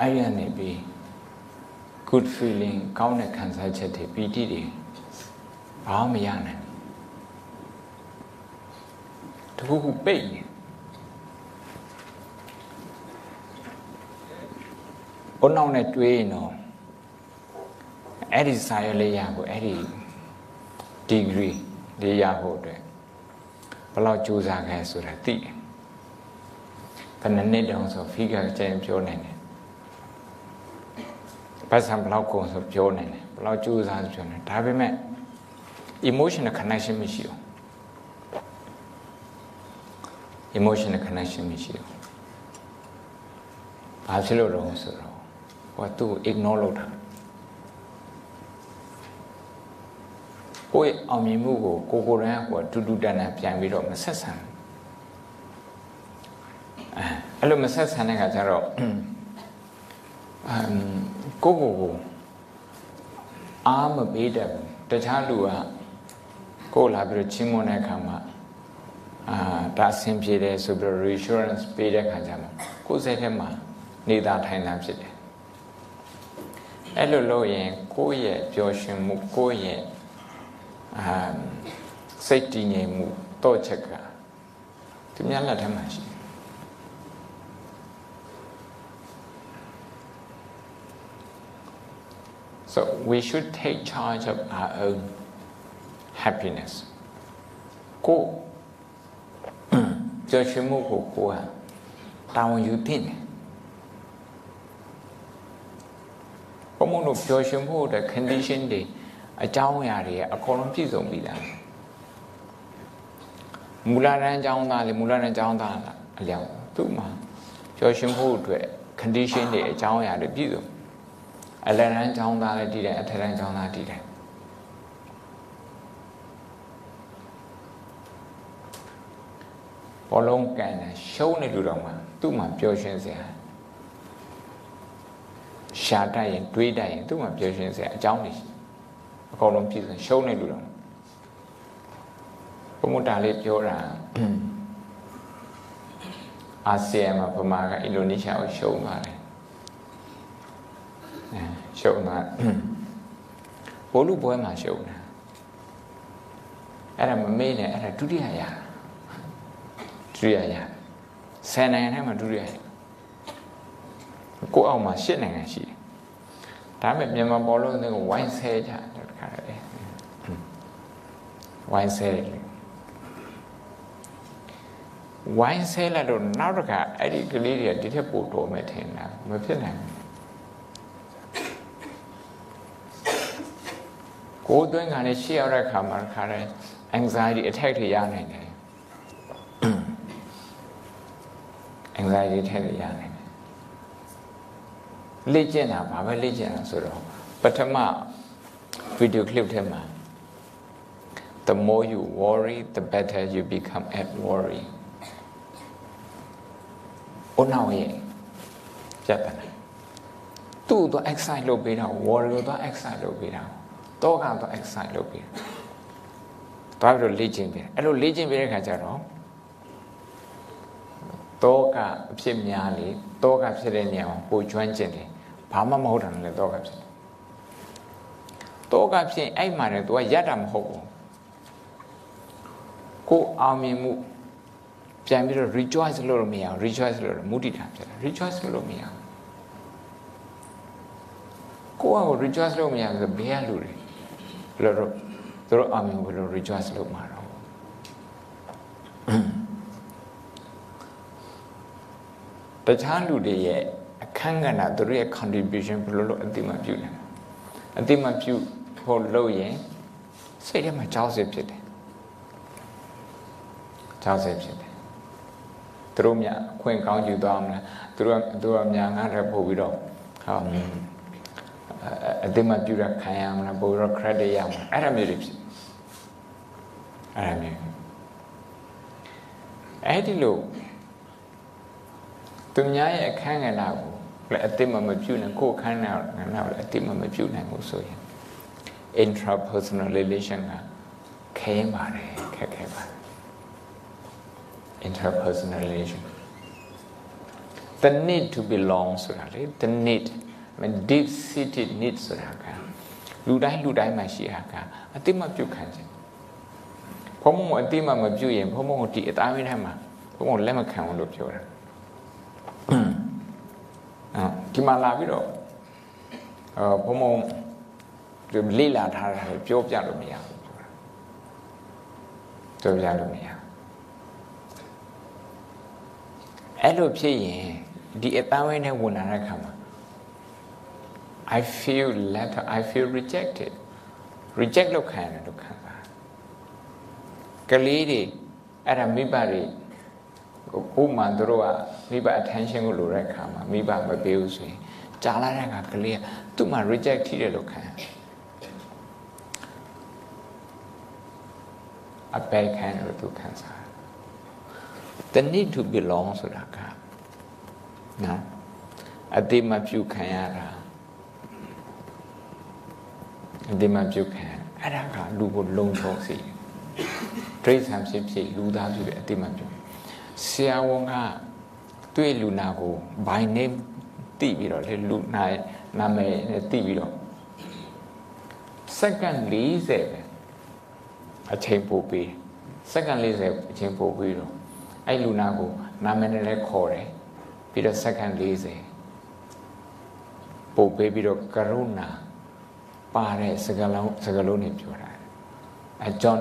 အဲ့ဒီကနေပြီး good feeling ကောင်းတဲ့ခံစားချက်တွေပီတိတွေဘာမှမရနိုင်တခုခုပိတ်နေဘုံနောက်နဲ့တွေးရင်တော့အဲ့ဒီစာရွက်လေးရဖို့အဲ့ဒီ degree လေးရဖို့အတွက်ဘယ်လောက်ကြိုးစားခဲ့ဆိုတာသိတယ်ဘယ်နှစ်နှစ်တောင်ဆို figure ကျရင်ပြောနိုင်တယ် ပတ်စံဘယ်လောက်ကုန်ဆိုပြောနိုင်တယ်ဘယ်လောက်ကြိုးစားဆိုပြောနိုင်ဒါပေမဲ့ emotional connection မရှိဘူး emotional connection မရှိဘူးဘာဖြစ်လို့တော့ဆိုတော့ဟိုကသူ့ကို ignore လုပ်တာကိုယ့်အောင်မြင်မှုကိုကိုကိုယ်တိုင်ကတူတူတန်တန်ပြန်ပြီးတော့မဆက်ဆံအဲအဲ့လိုမဆက်ဆံတဲ့ခါကျတော့အမ် ကိုကိုကိုအားမပေးတတ်ဘူးတခြားလူကကိုလာပြီးတော့ချင်းမွန်တဲ့အခါမှာအာဒါအဆင်ပြေတယ်ဆိုပြီးတော့ reassurance ပေးတဲ့ခါကျမှကိုယ်စိတ်ထဲမှာနေသားထိုင်တာဖြစ်တယ်အဲ့လိုလုပ်ရင်ကိုယ့်ရဲ့ပျော်ရွှင်မှုကိုယ့်ရဲ့အာစိတ်တည်ငြိမ်မှုတော့ချက်ကသူများလက်ထဲမှာရှိတယ် So we should take charge of our own happiness. ကိုကြော်ရွှင်မှုကိုကိုကတာဝန်ယူသင့်တယ်ဘုံမလို့ကြော်ရွှင်မှုတဲ့ condition တွေအကြောင်းအရာတွေအကုန်လုံးပြည့်စုံပြီလားမူလတန်းအကြောင်းသားလေမူလတန်းအကြောင်းသားလားအလျောက်သူ့မှာကြော်ရွှင်မှုအတွက် condition တွေအကြောင်းအရာတွေပြည့်စုံ အလယ်တန်းကျောင်းသားလည်းတည်တယ်အထက်တန်းကျောင်းသားတည်တယ်ဘောလုံးကန်တယ်ရှုံးနေလူတော်မှာသူ့မှာပျော်ရွှင်စရာရှာတတ်ရင်တွေးတတ်ရင်သူ့မှာပျော်ရွှင်စရာအကြောင်းတွေအကုန်လုံးပြည့်စုံရှုံးနေလူတော်ဘုမတာလေးပြောတာအာဆီယံမှာဗမာကအင်ဒိုနီးရှားကိုရှုံးသွားတယ် ရှုံသွားဘိုလ်လူပွဲမှာရှုံတာအဲ့ဒါမမေ့နဲ့အဲ့ဒါဒုတိယရဒုတိယရဆယ်နိုင်ငံထဲမှာဒုတိယရကိုအောင်မှာရှစ်နိုင်ငံရှိတယ်ဒါပေမဲ့မြန်မာဘောလုံးတွေကိုဝိုင်းဆဲကြတယ်တခါတည်းဝိုင်းဆဲတယ်ဝိုင်းဆဲလိုက်တော့နောက်တစ်ခါအဲ့ဒီကလေးတွေကဒီထက်ပိုတော်မယ်ထင်တာမဖြစ်နိုင်ဘူး ကိုယ်သွင်းခံနဲ့ရှေ့ရောက်တဲ့အခါမှာခါတဲ့ anxiety attack တွေရနိုင်တယ် anxiety attack တွေရနိုင်တယ်လေ့ကျင့်တာဘာပဲလေ့ကျင့်တာဆိုတော့ပထမ video clip ထဲမှာ the more you worry the better you become at worry ဘုနောက်ရဲ့ပြတ်တယ်သူ့တော့ excite လုပ်ပေးတာ worry ကိုတော့ excite လုပ်ပေးတာ တောကတော့ exercise လုပ်ပြီးသွားပြီးတော့လေ့ကျင့်ပြီးအဲ့လိုလေ့ကျင့်ပြီးတဲ့ခါကျတော့တောကအဖြစ်များလေတောကဖြစ်တဲ့နေရာမှာပိုကျွမ်းကျင်တယ်ဘာမှမဟုတ်တာလည်းတောကဖြစ်တယ်တောကဖြစ်အဲ့မှာလည်း तू ကရက်တာမဟုတ်ဘူးကိုအောင်မြင်မှုပြန်ပြီးတော့ rejoice လုပ်လို့မရဘူး rejoice လုပ်လို့မုဒိတာဖြစ်တယ် rejoice လုပ်လို့မရဘူးကိုယ့်အကို rejoice လုပ်မရဘူးဆိုဘယ်ကလူတွေ ဘယ်လိုတော့သူတို့အမြင်ဘယ်လို rejoice လုပ်မှာတော့တခြားလူတွေရဲ့အခန်းကဏ္ဍသူတို့ရဲ့ contribution ဘယ်လိုလုပ်အတိမပြုနိုင်အတိမပြုဖို့လုပ်ရင်စိတ်ထဲမှာကြောက်စရာဖြစ်တယ်ကြောက်စရာဖြစ်တယ်သူတို့မြအခွင့်ကောင်းယူသွားမလားသူတို့ကသူတို့ကညာငါတဲ့ပို့ပြီးတော့ဟော အတိမပြုရခံရမလားပို့ပြီးတော့ credit ရမလားအဲ့ဒါမျိုးတွေဖြစ်အဲ့ဒါမျိုးအဲ့ဒီလိုသူများရဲ့အခန်းကဏ္ဍကိုလည်းအတိမမပြုနိုင်ကိုယ်အခန်းကဏ္ဍကိုလည်းအတိမမပြုနိုင်ဘူးဆိုရင် intrapersonal relation ကခဲပါတယ်ခက်ခဲပါတယ် interpersonal relation the need to belong ဆိုတာလေ the need I mean deep seated need ဆိုတာကလူတိုင်းလူတိုင်းမှာရှိတာကအတိမပြုတ်ခံခြင်းဘုံဘုံအတိမမပြုတ်ရင်ဘုံဘုံဒီအသားမင်းထဲမှာဘုံဘုံလက်မခံဘူးလို့ပြောတာအဲဒီမှာလာပြီးတော့အာဘုံဘုံဒီလေးလာထားတာပြောပြလို့မရဘူးပြောပြလို့မရအဲ့လိုဖြစ်ရင်ဒီအတန်းဝင်းနဲ့ဝင်လာတဲ့ခါမှာ I feel left I feel rejected reject လုပ်ခံရတယ်လို့ခံစားကလေးတွေအဲ့ဒါမိဘတွေဥမာတို့ကမိဘ attention ကိုလိုတဲ့အခါမှာမိဘမပေးဘူးဆိုရင်ကြာလာတဲ့အခါကလေးကသူ့မှာ reject ထိတယ်လို့ခံအပယ်ခံလို့သူခံစား the need to belong ဆိုတာကနော်အတိမပြုခံရတာ အတိမပြုခံအဲ့ဒါကလူကိုလုံခြုံစေဒိဋ္ဌံဖြစ်ဖြစ်လူသားဖြစ်ဖြစ်အတိမပြုဆရာဝန်ကတွေ့လူနာကို by name တိပြီးတော့လေလူနာနာမည်နဲ့တိပြီးတော့စက္ကန့်40ပဲအချိန်ပို့ပြီးစက္ကန့်40အချိန်ပို့ပြီးတော့အဲ့လူနာကိုနာမည်နဲ့လည်းခေါ်တယ်ပြီးတော့စက္ကန့်40ပို့ပေးပြီးတော့ကရုဏာ ပါတဲ့စကားလုံးစကားလုံးတွေပြောတာအဲဂျွန်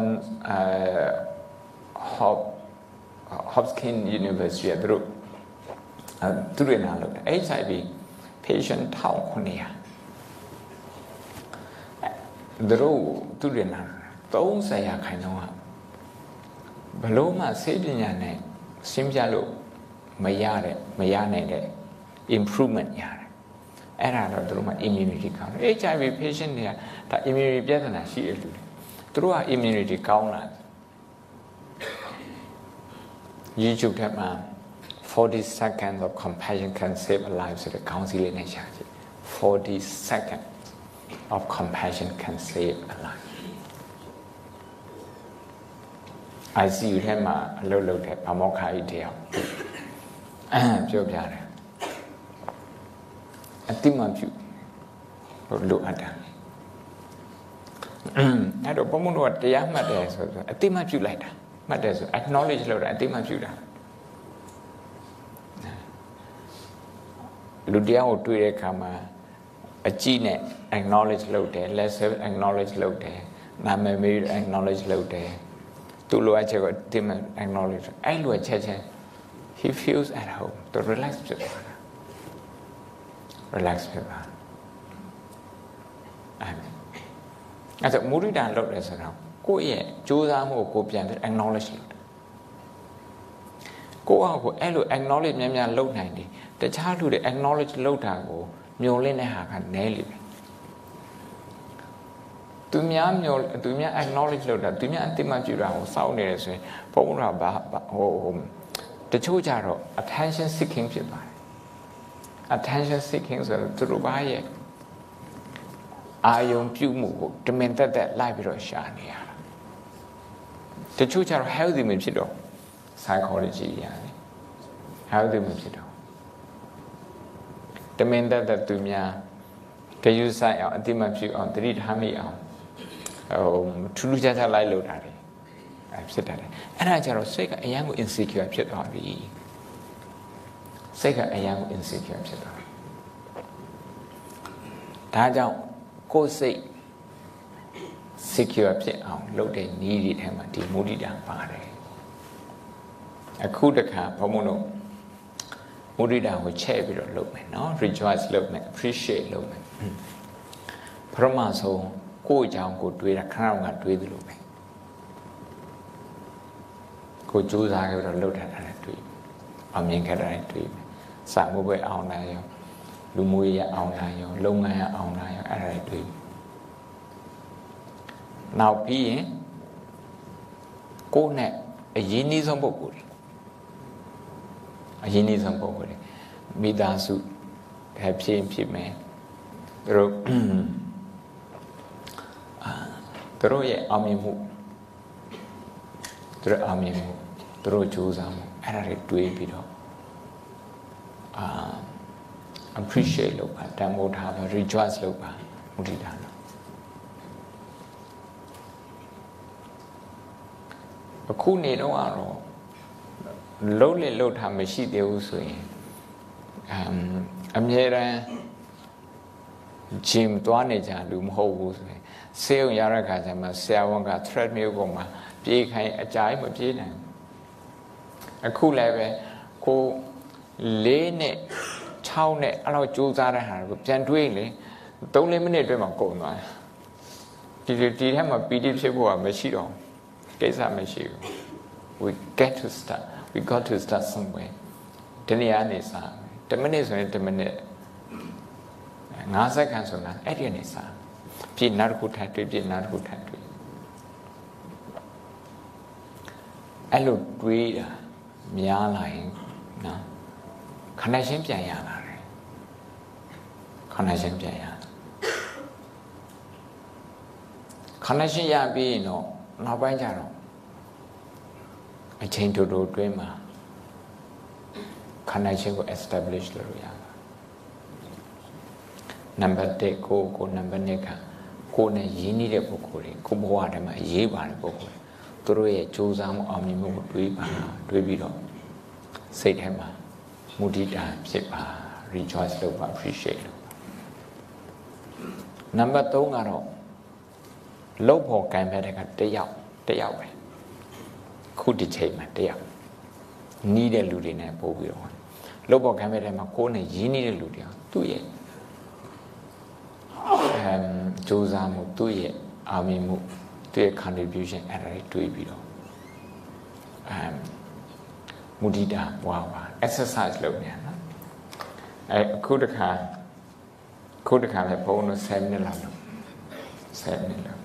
အဲဟော့ Hopkins University ကသူတို့အဲသူတွေနာလို့ HIV patient 1900သူတို့သူတွေနာ30ရာခိုင်နှုန်းကဘလို့မှစေပညာနဲ့ရှင်းပြလို့မရတဲ့မရနိုင်တဲ့ improvement ရတယ် အဲ့ဒါတော့တို့မှာ immunity ကောင်းတယ် HIV patient တွေကဒါ immunity ပြဿနာရှိတဲ့လူတွေသူတို့က immunity ကောင်းလာ YouTube ထဲမှာ40 seconds of compassion can save a life ဆိုတဲ့ခေါင်းစည်းလေးနဲ့ရှာကြည့်40 seconds of compassion can save a life ICU ထဲမှာအလုပ်လုပ်တဲ့ဗမောခါကြီးတယောက်ပြောပြတယ် အတိမပြုလို့လိုအပ်တာအဲ့တော့ဘုံဘုံတို့ကတရားမှတ်တယ်ဆိုတော့အတိမပြုလိုက်တာမှတ်တယ်ဆို acknowledge လုပ်တာအတိမပြုတာလူတရားကိုတွေ့တဲ့အခါမှာအကြည့်နဲ့ acknowledge လုပ်တယ် let's acknowledge လုပ်တယ်နာမည်မေး acknowledge လုပ်တယ်သူလိုအပ်ချက်ကိုဒီမှာ acknowledge အဲ့လိုချက်ချင်း he feels at home သူ relax ဖြစ်သွားတာ relax ဖြစ်သွားအဲ့အဲ့ဒါမူရိဒာလုပ်တယ်ဆိုတော့ကိုယ့်ရဲ့ကြိုးစားမှုကိုကိုပြန်ပြီး acknowledge လုပ်တယ်ကိုယ့်အကိုအဲ့လို acknowledge များများလုပ်နိုင်တယ်တခြားလူတွေ acknowledge လုပ်တာကိုမျောလင့်တဲ့ဟာကနည်းလိမ့်မယ်သူများမျောသူများ acknowledge လုပ်တာသူများအတိမပြုတာကိုစောင့်နေတယ်ဆိုရင်ဘုန်းဘုရားဘာဟိုဟိုတချို့ကြတော့ attention seeking ဖြစ်ပါတယ် attention seeking ဆိုတော့သူတို့ဘာရဲ့အာယုံပြုမှုကိုတမင်တက်တက်လိုက်ပြီးတော့ရှာနေရတာတချို့ကြတော့ healthy မဖြစ်တော့ psychology ရတယ် healthy မဖြစ်တော့တမင်တက်တက်သူများတယူဆိုင်အောင်အတိမဖြစ်အောင်တတိထားမိအောင်ဟိုထူးထူးခြားခြားလိုက်လို့တာတယ်အဲဖြစ်တတ်တယ်အဲ့ဒါကြတော့စိတ်ကအရန်ကို insecure ဖြစ်သွားပြီ စိတ်ကအရန်ကို insecure ဖြစ်သွားဒါကြောင့်ကိုယ်စိတ် secure ဖြစ်အောင်လုပ်တဲ့နည်းတွေထဲမှာဒီမုဒိတာပါတယ်အခုတခါဘုံဘုံတို့မုဒိတာကိုချဲ့ပြီးတော့လုပ်မယ်နော် rejoice လုပ်မယ် appreciate လုပ်မယ်ပရမဆုံးကိုယ့်အကြောင်းကိုတွေးတာခဏကတွေးသလိုပဲကိုကြိုးစားကြတော့လှုပ်ထားတာလည်းတွေးအောင်မြင်ခဲ့တာလည်းတွေး စာမှုပဲအောင်လာရောလူမှုရေးအောင်လာရောလုပ်ငန်းရအောင်လာရောအဲ့ဒါတွေတွေးနောက်ပြီးရင်ကိုယ်နဲ့အရင်နှီးဆုံးပုဂ္ဂိုလ်တွေအရင်နှီးဆုံးပုဂ္ဂိုလ်တွေမိသားစုပဲဖြစ်ဖြစ်မယ်သူတို့သူတို့ရဲ့အောင်မြင်မှုသူတို့အောင်မြင်မှုသူတို့ကြိုးစားမှုအဲ့ဒါတွေတွေးပြီးတော့အာ appreciate လုပ်ပါတန်ဖိုးထားပါ rejoice လုပ်ပါမုဒိတာနော်အခုနေတော့ကတော့လုံးလေလုံးထားမရှိသေးဘူးဆိုရင်အမ်အမြဲတမ်းဂျင်သွားနေကြလူမဟုတ်ဘူးဆိုရင်ဆေးရုံရတဲ့ခါကျမှဆရာဝန်က thread မျိုးပေါ်မှာပြေးခိုင်းအကြိုက်မပြေးနိုင်အခုလည်းပဲကို လေးနဲ့6နဲ့အဲ့လိုစူးစမ်းတဲ့ဟာကိုပြန်တွေးလေ3-4မိနစ်အတွင်းမှာကုန်သွားတယ်ဒီဒီထဲမှာ PD ဖြစ်ဖို့ကမရှိတော့ကိစ္စမရှိဘူး we get to start we got to start somewhere ဒီနေရာနေစား10မိနစ်ဆိုရင်10မိနစ်5စက္ကန့်ဆိုတာအဲ့ဒီနေစားပြည်နောက်တစ်ခုထပ်တွေ့ပြည်နောက်တစ်ခုထပ်တွေ့အဲ့လိုတွေးတာများလာရင်နော် ခန္ဓာရှင်းပြန်ရလာတယ်ခန္ဓာရှင်းပြန်ရခန္ဓာရှင်းရပြီးရင်တော့နောက်ပိုင်းကျတော့အချိန်တူတူတွင်းမှာခန္ဓာရှင်းကို establish လုပ်ရတာနံပါတ်1ကိုကိုနံပါတ်2ကကိုနဲ့ရင်းနှီးတဲ့ပုဂ္ဂိုလ်တွေကိုဘဝထဲမှာအရေးပါတဲ့ပုဂ္ဂိုလ်သူတို့ရဲ့ကြိုးစားမှုအောင်မြင်မှုကိုတွေးပါတွေးပြီးတော့စိတ်ထဲမှာ မုဒိတာဖြစ်ပါ rejoice လုပ်ပါ appreciate လုပ်ပါနံပါတ်3ကတော့လုတ်ဖို့ကံပဲတဲ့ကတယောက်တယောက်ပဲခုဒီချိန်မှာတယောက်နီးတဲ့လူတွေနဲ့ပို့ပြီးတော့လုတ်ဖို့ကံပဲတဲ့မှာကိုယ်နဲ့ရင်းနှီးတဲ့လူတွေသူ့ရဲ့အမ်စူးစမ်းမှုသူ့ရဲ့အာမီမှုသူ့ရဲ့ contribution အဲ့ဒါတွေတွေးပြီးတော့အမ်မူဒိတာဝါဝါ exercise လုပ်နေနော်အဲအခုတခါခုတခါလည်းဘုန်းတော်7မိနစ်လောက်လုပ်7မိနစ်လောက်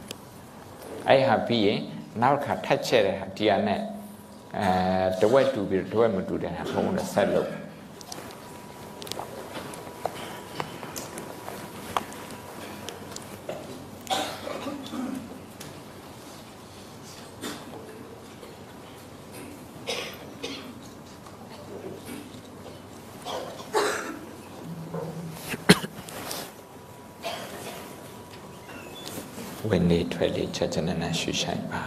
အဲ့ဟာပြီးရင်နောက်တစ်ခါထပ်ချက်တဲ့ဟာဒီဟာနဲ့အဲတဝက်တူပြီးတဝက်မတူတဲ့ဟာဘုန်းတော်ဆက်လုပ် ဝင်နေထွက်လေ ချက်ချက်နဲ့နဲ့ရှူဆိုင်ပါ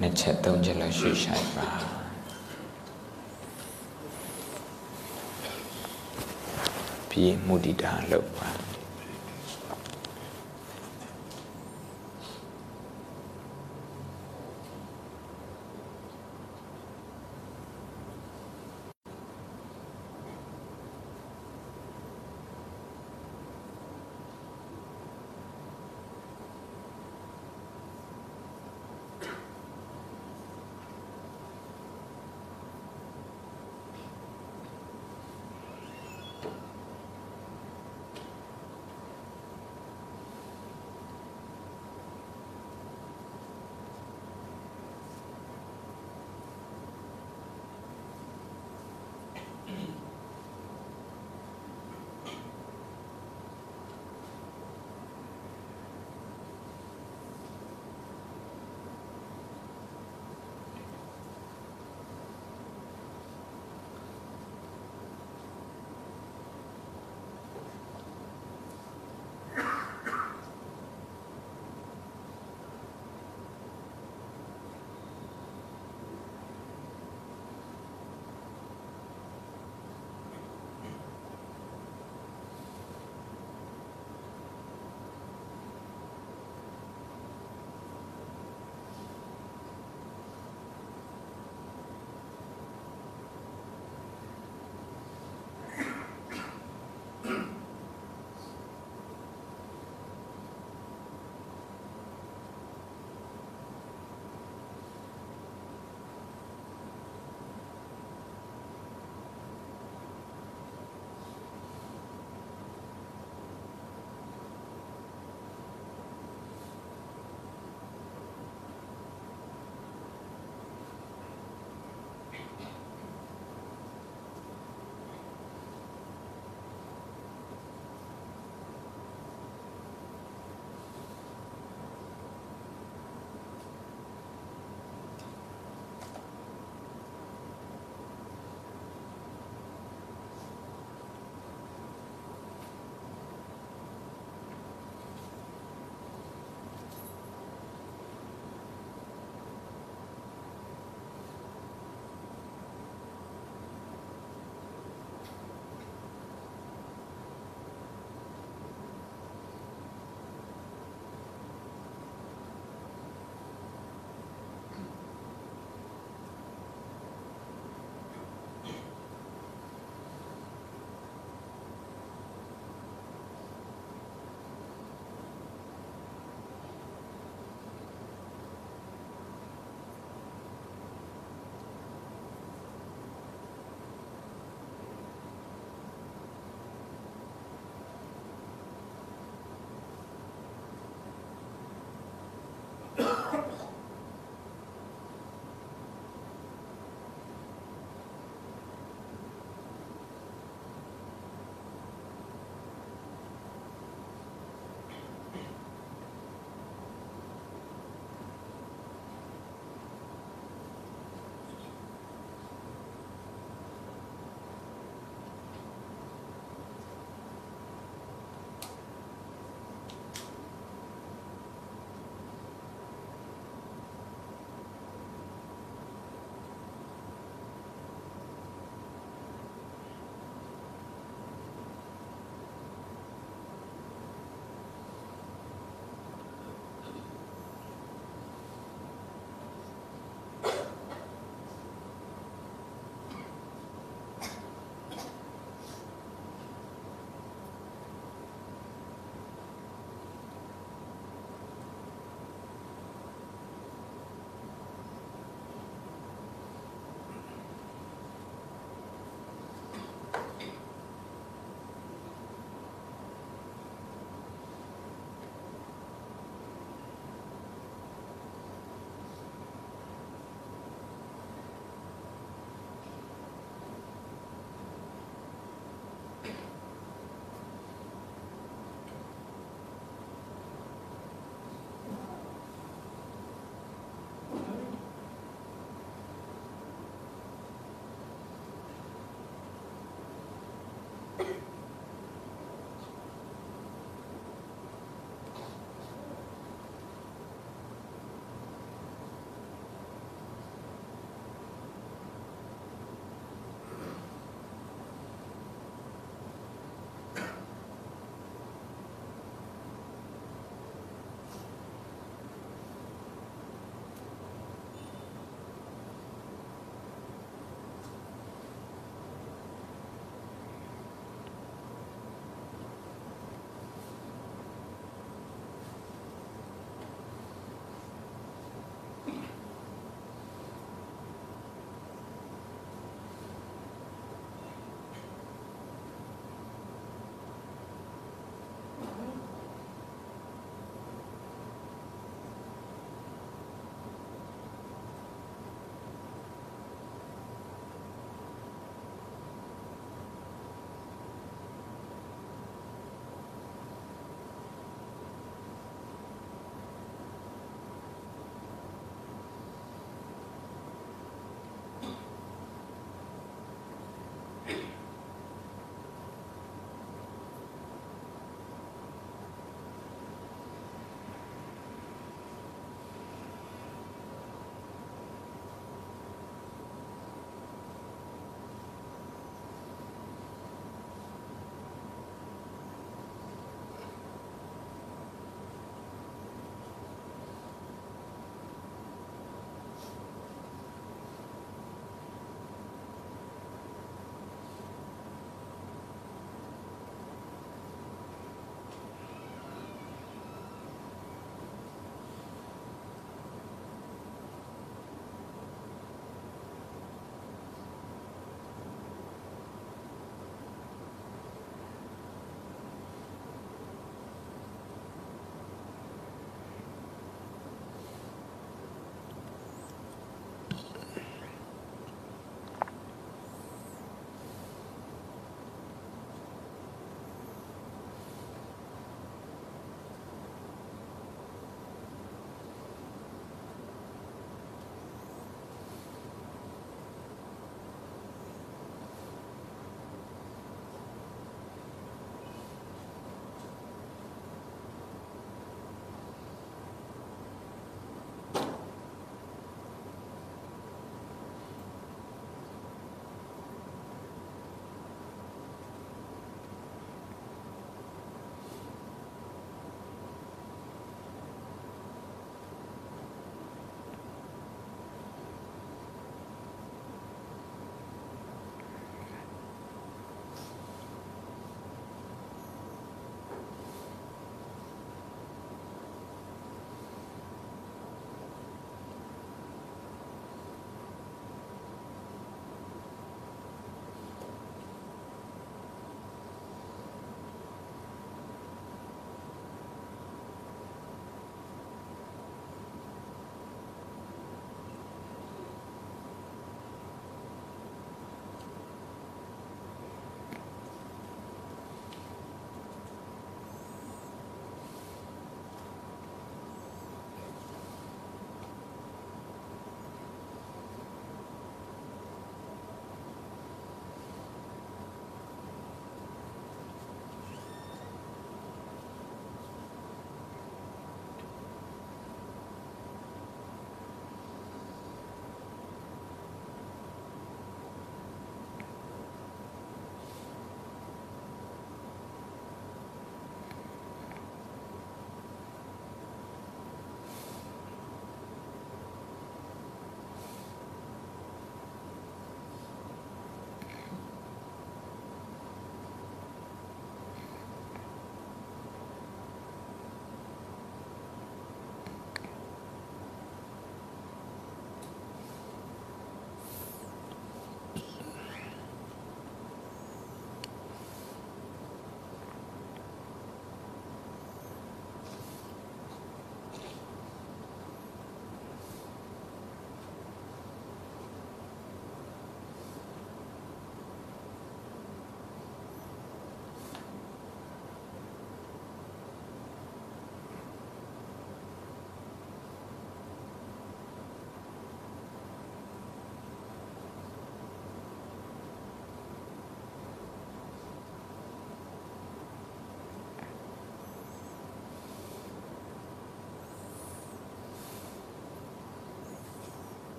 နှစ်ချက်သုံးချက်လောက်ရှူဆိုင်ပါပြီးမုဒိတာလောက်ပါ7မိနစ်ပြ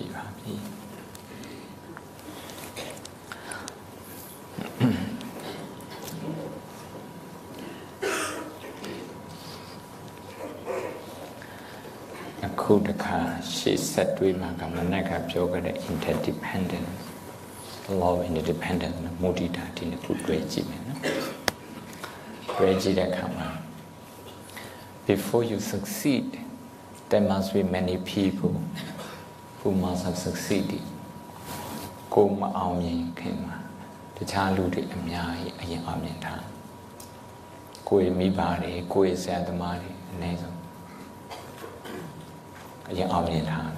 ည့်ပါပြီအခုတခါရှေ့ဆက်တွေးမှာကမနက်ကပြောခဲ့တဲ့ interdependent law of interdependence နဲ့ mudita ဒီနှစ်ခုတွေ့ကြည့်မယ်နော်တွေ့ကြည့်တဲ့အခါမှာ before you succeed there must be many people who must have succeeded ကိုမအောင်မြင်ခင်မှာတခြားလူတွေအများကြီးအရင်အောင်မြင်ထားကိုယ်မိဘတွေကိုယ်ဆရာသမားတွေအနည်းဆုံးအရင်အောင်မြင်ထား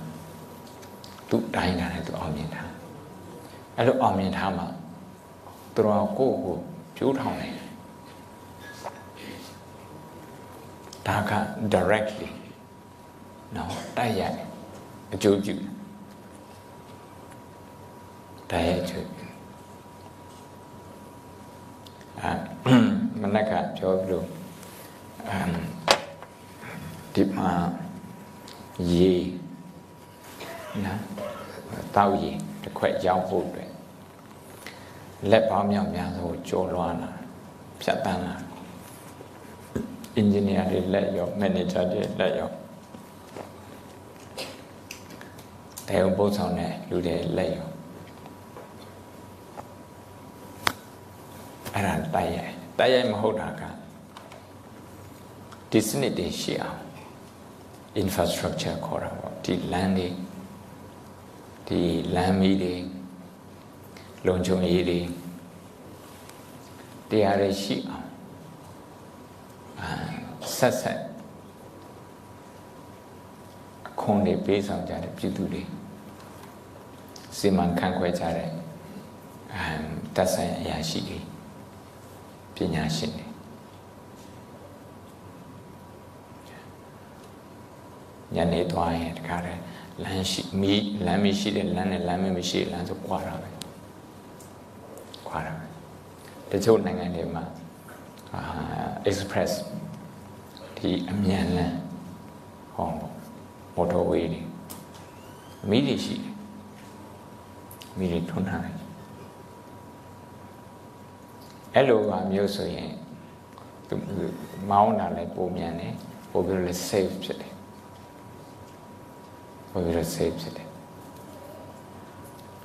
သူတိုင်းတာနဲ့သူအောင်မြင်ထားအဲ့လိုအောင်မြင်ထားမှာသူတော်ကိုယ့်ကိုပြိုးထောင်တယ်ဒါက directly နော်တိုက်ရိုက်အကျိုးပြုတို က်ရိုက်အကျိုးပြုအာမနက်ကပြောပြီးလို့အမ်ဒီမှာရေနော်တောက်ရေတစ်ခွက်ရောက်ဖို့အတွက်လက်ပေါင်းမြောက်များဆိုကြော်လွှားလာဖြတ်တန်းလာအင်ဂျင်နီယာတွေလက်ရောမန်နေဂျာတွေလက်ရောတေုံပို့ဆောင်တဲ့လူတွေလက်ရော အဲ့ဒါတိုက်ရိုက်တိုက်ရိုက်မဟုတ်တာကဒီစနစ်တွေရှိအောင် infrastructure ခေါ်တာပေါ့ဒီ land တွေဒီလမ်းမီးတွေလုံခြုံရေးတွေတရားတွေရှိအောင်အာဆက်ဆက်အခွန်တွေပေးဆောင်ကြတဲ့ပြည်သူတွေစီမံခန့်ခွဲကြတဲ့အမ်တပ်ဆိုင်အရာရှိတွေ ပညာရှင်တွေညနေသွားရင်တခါတည်းလမ်းရှိမီးလမ်းမရှိတဲ့လမ်းနဲ့လမ်းမရှိလမ်းဆိုကွာတာပဲကွာတာပဲတချို့နိုင်ငံတွေမှာအာ express ဒီအမြန်လမ်းဟောမော်တော်ဝေးတွေမီးတွေရှိတယ်မီးတွေထွန်းထားတယ် အဲ့လိုပါမျိုးဆိုရင်သူမောင်းတာလည်းပုံမြန်တယ်ပို့ပြီးတော့လည်း safe ဖြစ်တယ်ပို့ပြီးတော့ safe ဖြစ်တယ်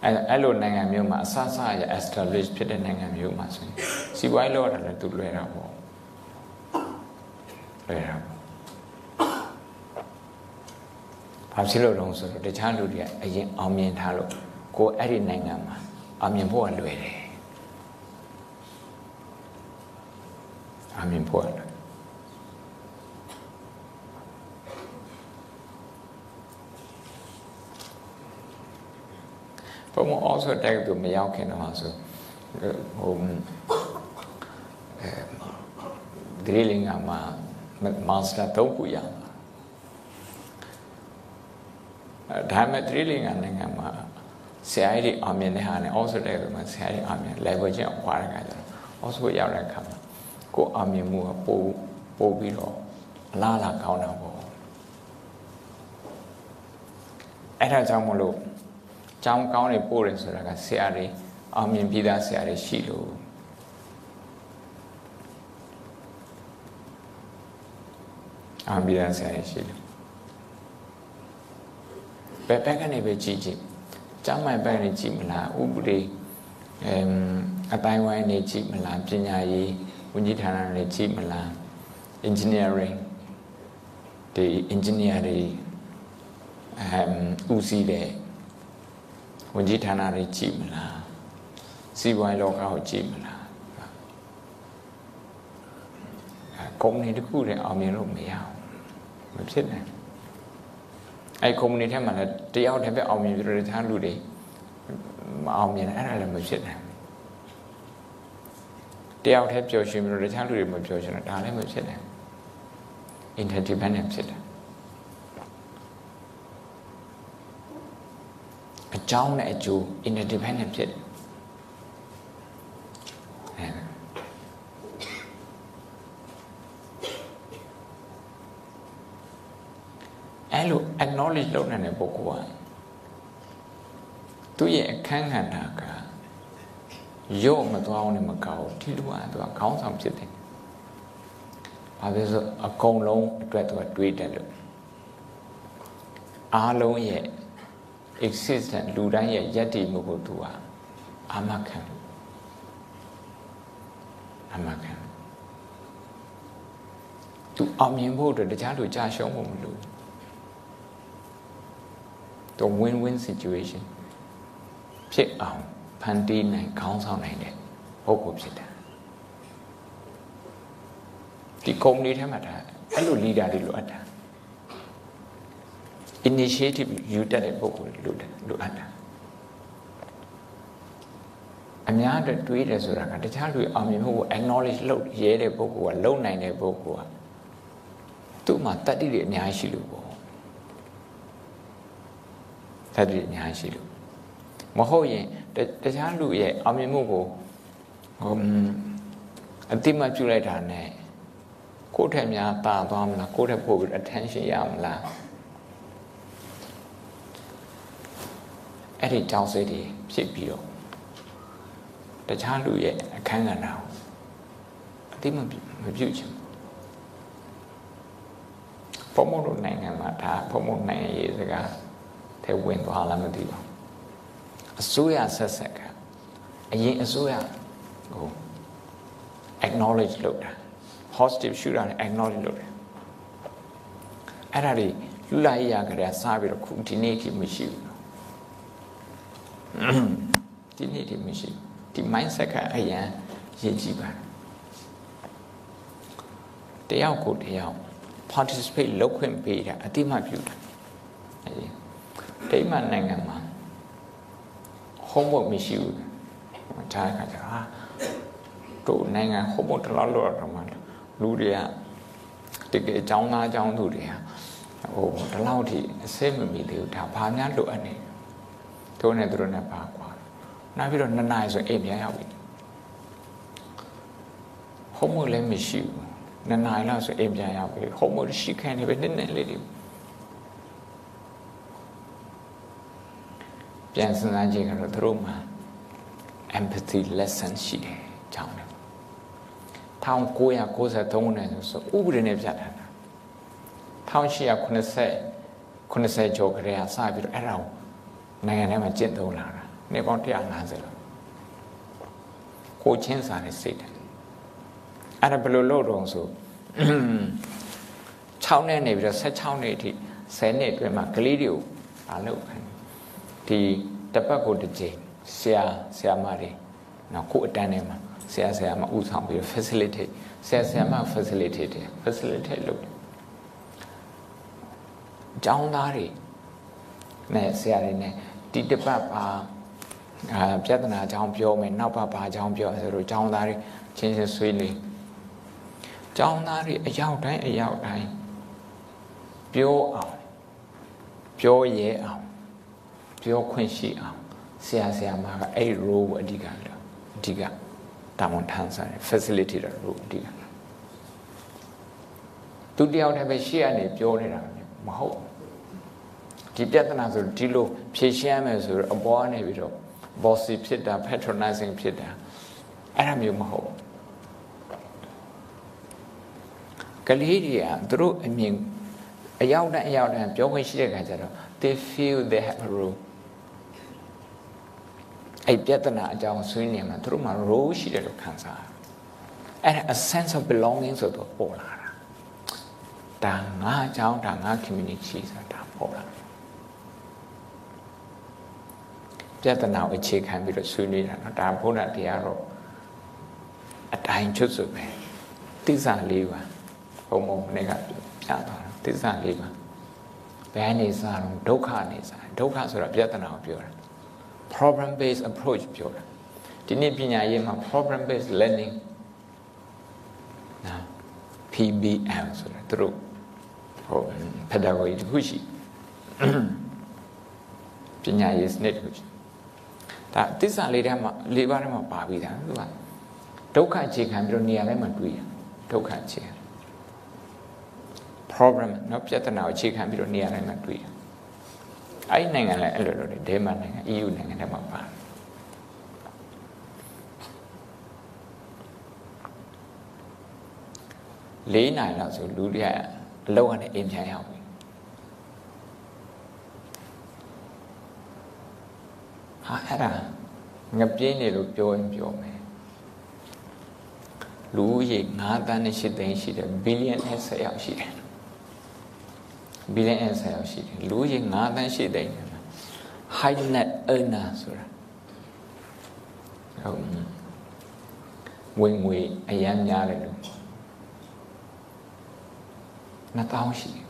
အဲ့အဲ့လိုနိုင်ငံမျိုးမှာအဆအဆရ establish ဖြစ်တဲ့နိုင်ငံမျိုးမှာဆိုရင်စီးပွားရေးလောက်တာလည်းသူလွယ်တာပေါ့လွယ်တာပေါ့ဘာဖြစ်လို့လဲဆိုတော့တခြားလူတွေကအရင်အောင်မြင်ထားလို့ကိုအဲ့ဒီနိုင်ငံမှာအောင်မြင်ဖို့ကလွယ်တယ် အောင်မြင်ဖို့ကလွယ်ဘုံအောဆိုတက်သူမရောက်ခင်တော့ဆိုဟိုအဲဒရီလင်ကမှာမာစတာတော့ခုရမှာဒါမဲ့ဒရီလင်ကနိုင်ငံမှာဆရာကြီးအောင်မြင်တဲ့ဟာနဲ့အောဆိုတက်သူမှာဆရာကြီးအောင်မြင် level ချင်းအောင်ခွာရကြတယ်အောဆိုရောက်တဲ့အခါမှာ ကိုအောင်မြင်မှုကပို့ပို့ပြီးတော့အလားလာကောင်းတာပေါ့အဲ့ဒါကြောင့်မလို့ကျောင်းကောင်းတွေပို့တယ်ဆိုတာကဆရာတွေအောင်မြင်ပြီးသားဆရာတွေရှိလို့အောင်ပြီးသားဆရာတွေရှိလို့ဘယ်ဘက်ကနေပဲကြည့်ကြည့်ကျောင်းမိုင်ဘက်ကနေကြည့်မလားဥပဒေအမ်အတိုင်းဝိုင်းနေကြည့်မလားပညာရေး ဝန်ကြီးဌာနတွေကြည့်မလား engineering ဒီ engineer တွေအမ်ဦးစီးတဲ့ဝန်ကြီးဌာနတွေကြည့်မလားစီးပွားရေးလောကကိုကြည့်မလားကုမ္ပဏီတစ်ခုတည်းအောင်မြင်လို့မရဘူးမဖြစ်နိုင်အဲကုမ္ပဏီထဲမှာလည်းတယောက်တည်းပဲအောင်မြင်ပြီးတော့တခြားလူတွေမအောင်မြင်အဲ့ဒါလည်းမဖြစ်နိုင် တယောက်တည်းပျော်ရွှင်ပြီးတော့တခြားလူတွေမပျော်ရွှင်တော့ဒါလည်းမဖြစ်နိုင် interdependent ဖြစ်တယ်အကြောင်းနဲ့အကျိုး interdependent ဖြစ်တယ်အဲ့လို acknowledge လုပ်နိုင်တဲ့ပုဂ္ဂိုလ်ကသူ့ရဲ့အခန်းကဏ္ဍက ရော့မသွားအောင်လည်းမကောင်းဒီလူကသူကခေါင်းဆောင်ဖြစ်တယ်ဘာဖြစ်လို့အကုန်လုံးအတွက်သူကတွေးတယ်လို့အားလုံးရဲ့ existence လူတိုင်းရဲ့ယက်တည်မှုကိုသူကအာမခံအာမခံသူအောင်မြင်ဖို့အတွက်တခြားလူကြာရှုံးဖို့မလိုသူ win win situation ဖြစ်အောင် ဖန်တီးနိုင်ခေါင်းဆောင်နိုင်တဲ့ပုဂ္ဂိုလ်ဖြစ်တယ်ဒီကုမ္ပဏီထဲမှာဒါအဲ့လို leader တွေလိုအပ်တာ initiative ယူတတ်တဲ့ပုဂ္ဂိုလ်လိုလိုအပ်တာအများအတွက်တွေးတယ်ဆိုတာကတခြားလူအောင်မြင်မှုကို acknowledge လုပ်ရဲတဲ့ပုဂ္ဂိုလ်ကလုံနိုင်တဲ့ပုဂ္ဂိုလ်ကသူ့မှာတတ္တိတွေအများကြီးရှိလို့ပေါ့တတ္တိအများကြီးရှိလို့မဟုတ်ရင် တခြားလူရဲ့အောင်မြင်မှုကိုဟိုအတိမပြုလိုက်တာနဲ့ကိုယ့်ထက်များတာသွားမလားကိုယ့်ထက်ပိုပြီး attention ရမလားအဲ့ဒီကြောင်းစိတ်တွေဖြစ်ပြီးတော့တခြားလူရဲ့အခန်းကဏ္ဍကိုအတိမမပြုချင်ဘုံမတို့နိုင်ငံမှာဒါဘုံမနိုင်ငံရေးစကားထဲဝင်သွားလားမသိပါဘူး အစိုးရဆက်ဆက်ကအရင်အစိုးရဟို acknowledge လုပ်တာ positive ရှုတာနဲ့ acknowledge လုပ်တယ်အဲ့ဒါတွေလူလာရကြတဲ့စားပြီးတော့ခုဒီနေ့ထိမရှိဘူးဒီနေ့ထိမရှိဒီ mindset ကအရန်ရည်ကြည်ပါတယ်တယောက်ကိုတယောက် participate လုပ်ခွင့်ပေးတာအတိမပြုတာအဲဒီဒိမတ်နိုင်ငံမှာ homework မရှိဘူးဒါကကြဟာတို့နိုင်ငံ homework တလားလို့တော့မှလူတွေကတကယ်အကြောင်းသားအကြောင်းသူတွေကဟိုဒီလောက်ထိအစိမမီသေးဘူးဒါဘာများလိုအပ်နေတို့နဲ့တို့နဲ့ပါကွာနောက်ပြီးတော့နှစ်နာရီဆိုအိမ်ပြန်ရောက်ပြီ homework လည်းမရှိဘူးနှစ်နာရီလောက်ဆိုအိမ်ပြန်ရောက်ပြီ homework ရှိခိုင်းနေပဲနည်းနည်းလေးတွေ ပြန်စဉ်းစားကြည့်ကြတော့သူတို့မှာ empathy lesson ရှိတယ်ကြောင်းတယ်1993ခုနှစ်ဆိုဥပဒေနဲ့ပြဋ္ဌာန်းတာ1890 90ကျော်ကလေးကစပြီးတော့အဲ့ဒါကိုနိုင်ငံထဲမှာကျင့်သုံးလာတာနေပေါင်း150လောက်ကိုချင်းစာနဲ့စိတ်တယ်အဲ့ဒါဘယ်လိုလုပ်တော့ဆို6နှစ်နေပြီးတော့16နှစ်အထိ10နှစ်အတွင်းမှာကလေးတွေကိုမလုပ်ခိုင်း ဒီတပတ်ကိုတစ်ကြိမ်ဆရာဆရာမတွေနော်ကိုအတန်းထဲမှာဆရာဆရာမဥဆောင်ပြီး facilitate ဆရာဆရာမ facilitate တယ် facilitate လုပ်တယ်ကျောင်းသားတွေနဲ့ဆရာတွေနဲ့ဒီတပတ်ပါအာပြဿနာအကြောင်းပြောမယ်နောက်ပတ်ပါအကြောင်းပြောဆိုတော့ကျောင်းသားတွေချင်းချင်းဆွေးနွေးကျောင်းသားတွေအရောက်တိုင်းအရောက်တိုင်းပြောအောင်ပြောရဲအောင် ပြောခွင့်ရှိအောင်ဆရာဆရာမကအဲ့ role ကိုအဓိကလို့အဓိကတာဝန်ထမ်းဆောင်တယ် facilitator role အဓိကသူတယောက်တည်းပဲရှေ့ကနေပြောနေတာမဟုတ်ဒီပြဿနာဆိုဒီလိုဖြေရှင်းရမယ်ဆိုတော့အပေါ်ကနေပြီးတော့ bossy ဖြစ်တာ patronizing ဖြစ်တာအဲ့ဒါမျိုးမဟုတ်ကလေးတွေကသူတို့အမြင်အရောက်တန်းအရောက်တန်းပြောခွင့်ရှိတဲ့ခါကျတော့ they feel they have a role အဲ့ပြဿနာအကြောင်းဆွေးနွေးမှာသူတို့မှာ role ရှိတယ်လို့ခံစားအဲ့ဒါ a sense of belonging ဆိုတော့ပေါ်လာတာဒါငါအကြောင်းဒါငါ community ဆိုတာပေါ်လာပြဿနာကိုအခြေခံပြီးတော့ဆွေးနွေးတာနော်ဒါဘုရားတရားတော့အတိုင်းချွတ်ဆိုပဲတိစ္ဆာလေးပါဘုံဘုံနဲ့ကပြသွားတာတိစ္ဆာလေးပါဘယ်နေစားတော့ဒုက္ခနေစားဒုက္ခဆိုတာပြဿနာကိုပြောတာ problem based approach ပြောတာဒီနေ့ပညာရေးမှာ problem based learning နော် PBL ဆိုတာသူတို့ဟို pedagogy တခုရှိပညာရေးစနစ်တခုရှိဒါသစ္စာလေးထဲမှာလေးပါးထဲမှာပါပြီးသားသူကဒုက္ခအခြေခံပြီးတော့နေရာတိုင်းမှာတွေ့ရဒုက္ခအခြေခံ problem เนาะပြဿနာကိုအခြေခံပြီးတော့နေရာတိုင်းမှာတွေ့ရ အဲ့ဒီနိုင်ငံလည်းအဲ့လိုလိုဒဲမနိုင်ငံ EU နိုင်ငံထဲမှာပါလေးနိုင်လောက်ဆိုလူတွေကအလောက်ကနေအိမ်ပြန်ရောက်ပြီဟာအဲ့ဒါငပြင်းနေလို့ပြောရင်ပြောမယ်လူရေ9တန်းနဲ့10သိန်းရှိတယ်ဘီလီယံနဲ့10ရောက်ရှိတယ် ဘီလီယံနဲ့10ရောက်ရှိတယ်လူရေ9တန်း10သိန်း high net earner ဆိုတာဟုတ်ဝင်ငွေအရန်များတယ်လို့2000ရှိတယ်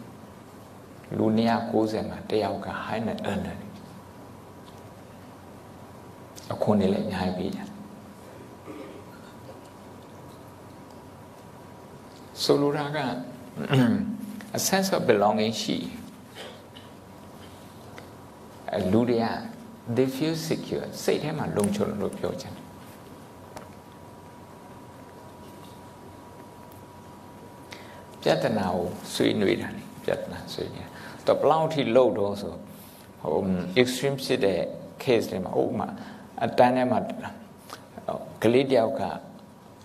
လူ190မှာတယောက်က high net earner အခွန်တွေလည်းအများကြီးပေးတယ်ဆိုလိုတာက a sense of belonging ရှိအလူတွေက they feel secure စိတ်ထဲမှာလုံခြုံလို့ပြောချင်တယ်ပြဿနာကိုဆွေးနွေးတာလေပြဿနာဆွေးနွေးတော့ဘလောက်ထိလှုပ်တော့ဆိုဟို extreme ဖြစ်တဲ့ case တွေမှာဥပမာအတန်းထဲမှာကလေးတယောက်က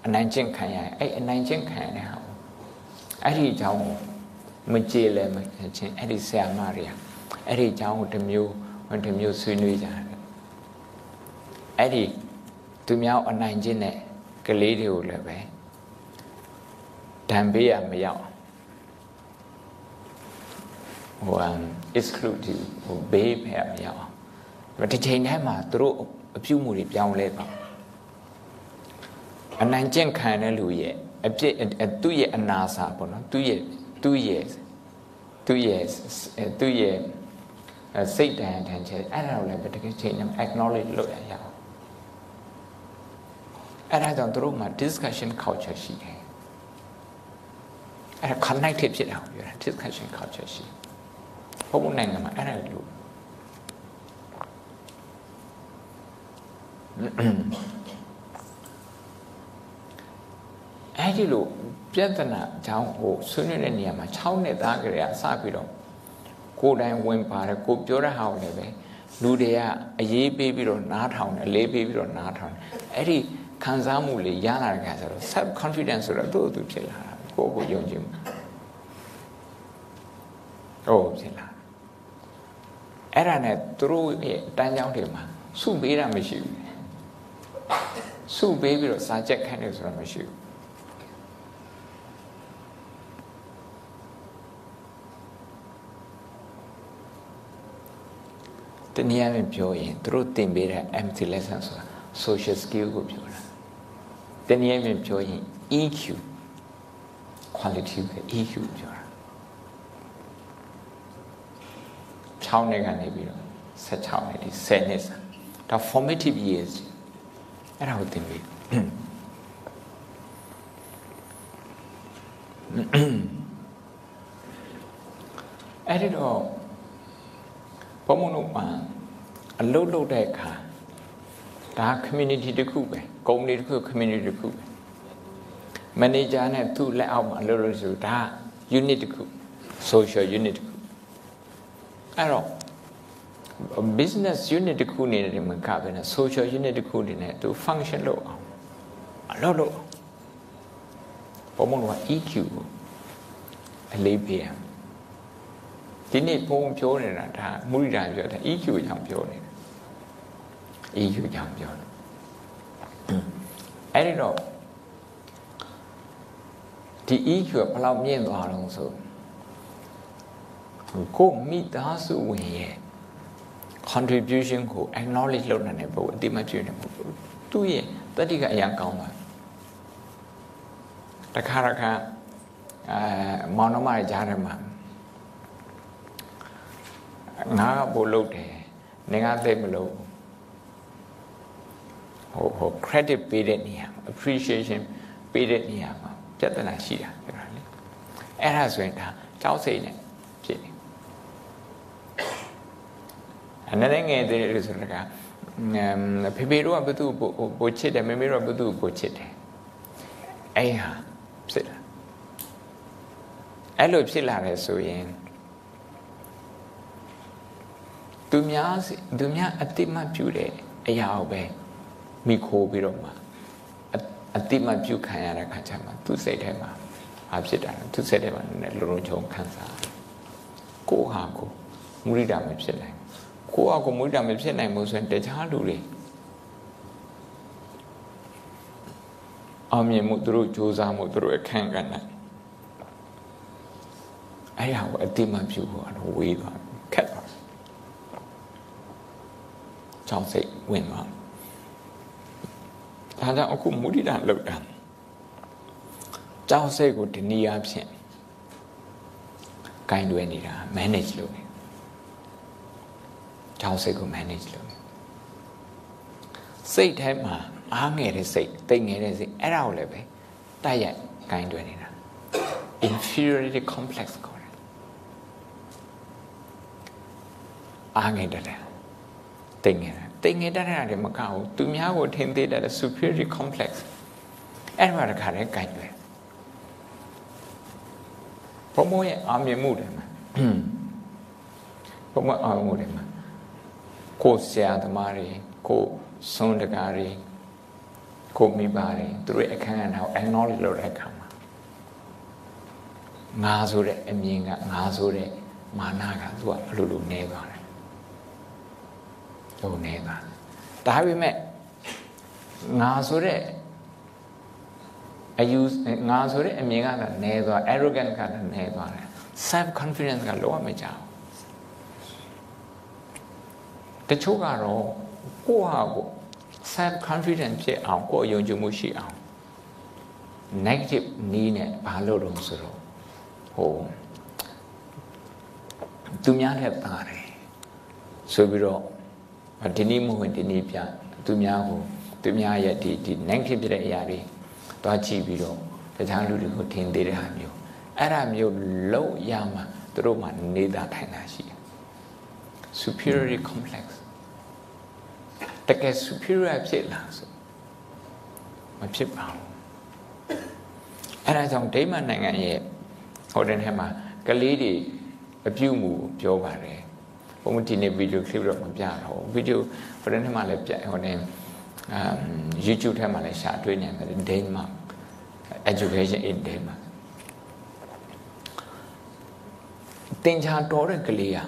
အနိုင်ကျင့်ခံရရင်အဲ့အနိုင်ကျင့်ခံရတဲ့ဟာအဲ့ဒီအကြောင်းကို မကြည်လဲမချင်းအဲ့ဒီဆရာမတွေကအဲ့ဒီအကြောင်းကိုတစ်မျိုးတစ်မျိုးဆွေးနွေးကြတယ်အဲ့ဒီသူများအနိုင်ကျင့်တဲ့ကလေးတွေကိုလည်းပဲဒဏ်ပေးရမရောက်ဟို exclusive ဟိုဘေးဖယ်မရောက်အောင်ဒီချိန်ထဲမှာသူတို့အပြုမှုတွေပြောင်းလဲပါအနိုင်ကျင့်ခံတဲ့လူရဲ့အပြစ်သူ့ရဲ့အနာစာပေါ့နော်သူ့ရဲ့သူ့ရဲ့ သူ့ရဲ့သူ့ရဲ့စိတ်တန်တန်ချက်အဲ့ဒါကိုလည်းတကယ်ချိန်နဲ့ acknowledge လုပ်ရရအောင်အဲ့ဒါကြောင့်တို့မှာ discussion culture ရှိတယ်အဲ့ဒါ connected ဖြစ်တာကိုပြောတာ discussion culture ရှိဘုံဘုံနိုင်ငံမှာအဲ့ဒါလို့ အဲ့ဒီလိုပြဿနာအကြောင်းကိုဆွေးနွေးတဲ့နေရာမှာ6နှစ်သားကလေးကစပြီးတော့ကိုယ်တိုင်ဝင်ပါတယ်ကိုပြောတဲ့ဟာကိုလည်းပဲလူတွေကအရေးပေးပြီးတော့နားထောင်တယ်လေးပေးပြီးတော့နားထောင်တယ်အဲ့ဒီခံစားမှုလေးရလာတဲ့ခါကျတော့ self confidence ဆိုတော့သူ့သူဖြစ်လာတာကိုယ့်ကိုယုံကြည်မှုဟုတ်ဖြစ်လာအဲ့ဒါနဲ့သူတို့ရဲ့တန်းကြောင်းတွေမှာစုပေးတာမရှိဘူးစုပေးပြီးတော့စာချက်ခိုင်းတယ်ဆိုတာမရှိဘူး နည်းအားဖြင့်ပြောရင်သူတို့သင်ပေးတဲ့ empty lesson ဆိုတာ social skill ကိုပြောတာတနည်းအားဖြင့်ပြောရင် EQ quality ပဲ EQ ပြောတာ6နှစ်ကနေပြီးတော့16နှစ်ဒီ10နှစ်စာဒါ formative years အဲ့ဒါကိုသင်ပေးအဲ့ဒီတော့ ဘုံမုံတို့မှာအလုတ်လုတ်တဲ့အခါဒါ community တစ်ခုပဲ company တစ်ခု community တစ်ခုပဲ manager နဲ့သူ့လက်အောက်မှာအလုပ်လုပ်ဆိုဒါ unit တစ်ခု social unit တစ်ခုအဲ့တော့ business unit တစ်ခုနေတယ်မကဘဲနဲ့ social unit တစ်ခုနေနဲ့သူ function လုပ်အောင်အလုပ်လုပ်ဘုံမုံက EQ ကိုအလေးပေးရ ဒီနေ့ဘုံပြောနေတာဒါမုရိဒာပြောတာ EQ ကြောင့်ပြောနေတာ EQ ကြောင့်ပြောတယ်အဲ့ဒီတော့ဒီ EQ ကဘယ်လောက်မြင့်သွားတော့ဆိုကိုမိသားစုဝင်ရဲ့ contribution ကို acknowledge လုပ်နိုင်တဲ့ဘုအတိမပြည့်နေဘူးသူ့ရဲ့တတိကအရန်ကောင်းပါတခါတခါအဲမောင်နှမရဲ့ကြားထဲမှာ ငါကပို့လုပ်တယ်နင်ကသိမလို့ဟိုဟို credit ပေးတဲ့နေရာ appreciation ပေးတဲ့နေရာမှာပြဿနာရှိတာပြောတာလေအဲ့ဒါဆိုရင်ဒါကြောက်စိတ်နဲ့ဖြစ်နေအနေနဲ့ငယ်တဲ့လူဆိုတာကဖေဖေတို့ကဘသူ့ပိုချစ်တယ်မေမေတို့ကဘသူ့ပိုချစ်တယ်အဲ့ဟာဖြစ်လာအဲ့လိုဖြစ်လာတယ်ဆိုရင် သူများသူများအတိမတ်ပြုတဲ့အရာကိုပဲမိခိုးပြီးတော့မှအတိမတ်ပြုခံရတဲ့ခါကျမှသူစိတ်ထဲမှာဘာဖြစ်တာလဲသူစိတ်ထဲမှာနည်းနည်းလုံလုံချုံခံစားကိုဟာကိုမုရိဒာမဖြစ်နိုင်ကိုဟာကိုမုရိဒာမဖြစ်နိုင်ဘူးဆိုရင်တခြားလူတွေအောင်မြင်မှုသူတို့စူးစမ်းမှုသူတို့အခန့်ကဏ္ဍအဲ့ဒါကိုအတိမတ်ပြုဖို့တော့ဝေးသွားခက်သွား ကြောင့်စိတ်ဝင်သွားဒါကြောင့်အခုမုဒိတာလောက်တာကြောင့်စိတ်ကိုဒီနည်းအားဖြင့်ဂိုင်းတွဲနေတာ manage လုပ်နေကြောင့်စိတ်ကို manage လုပ်နေစိတ်ထဲမှာအားငယ်တဲ့စိတ်တိတ်ငယ်တဲ့စိတ်အဲ့ဒါကိုလည်းပဲတိုက်ရိုက်ဂိုင်းတွဲနေတာ inferiority complex ခေါ်တယ်အားငယ်တဲ့ တိတ်ငယ်တယ်တိတ်ငယ်တဲ့တာတွေမကဘူးသူများကိုထင်သေးတဲ့ superiority complex အဲ့မှာတခါတည်းဂိုင်းတွဲဘုံဘုံရဲ့အာမြင်မှုတွေမှာဘုံဘုံအာမြင်မှုတွေမှာကိုဆရာသမားတွေကိုစွန်းတကားတွေကိုမိပါတယ်သူတို့အခန်းကဏ္ဍကို acknowledge လုပ်တဲ့အခါမှာငါဆိုတဲ့အမြင်ကငါဆိုတဲ့မာနကသူကအလိုလိုနေသွား တယ်ဟိုနေသွားဒါပေမဲ့ငါဆိုတဲ့အယူငါဆိုတဲ့အမြင်ကတော့နေသွား arrogant ကလည်းနေသွားတယ် self confidence ကလောကမကြောက်တချို့ကတော့ကိုယ့်ဟာကို self confident ဖြစ်အောင်ကိုယ်ယုံကြည်မှုရှိအောင် negative နီးနဲ့ဘာလို့တော့ဆိုတော့ဟိုသူများနဲ့တာတယ်ဆိုပြီးတော့ ဒီနည်းမဟုတ်ဒီနည်းပြသူများကိုသူများရဲ့ဒီဒီ negative ဖြစ်တဲ့အရာတွေတွားကြည့်ပြီးတော့တခြားလူတွေကိုထင်သေးတဲ့ဟာမျိုးအဲ့ဒါမျိုးလုံးရမှသူတို့မှနေတာထိုင်တာရှိတယ် superiority complex တကယ် superior ဖြစ်လာဆိုမဖြစ်ပါဘူးအဲဒါကြောင့်ဒိမတ်နိုင်ငံရဲ့ဟိုတဲ့ထဲမှာကလေးတွေအပြုမှုပြောပါတယ် ဘုံဒီနေ့ဗီဒီယိုခလစ်တော့မပြတော့ဗီဒီယိုဟိုတဲ့ထဲမှာလည်းပြဟိုတဲ့ um YouTube ထဲမှာလည်းရှာတွေ့နေတယ်ဒိမတ် education in Denmark တင်ချာတော်တဲ့ကလေးอ่ะ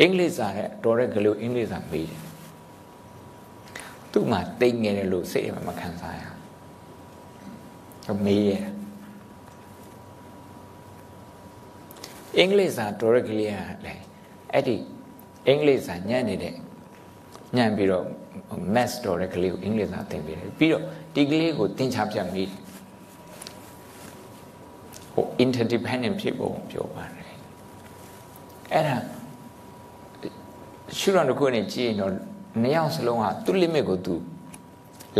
အင်္ဂလိပ်စာနဲ့တော်တဲ့ကလေးအင်္ဂလိပ်စာမေးတယ်သူ့မှာတိတ်ငယ်တယ်လို့စိတ်မခံစားရဘူးမေးရ အင်္ဂလိပ်စာတော်တဲ့ကလေးကလည်းအဲ့ဒီအင်္ဂလိပ်စာညံ့နေတဲ့ညံ့ပြီးတော့ math တော်တဲ့ကလေးကိုအင်္ဂလိပ်စာသင်ပေးတယ်ပြီးတော့ဒီကလေးကိုသင်ချပြမေးတယ်ဟို interdependent ဖြစ်ဖို့ပြောပါတယ်အဲ့ဒါရှုရတစ်ခုနဲ့ကြည့်ရင်တော့နှစ်ယောက်စလုံးဟာသူ့ limit ကိုသူ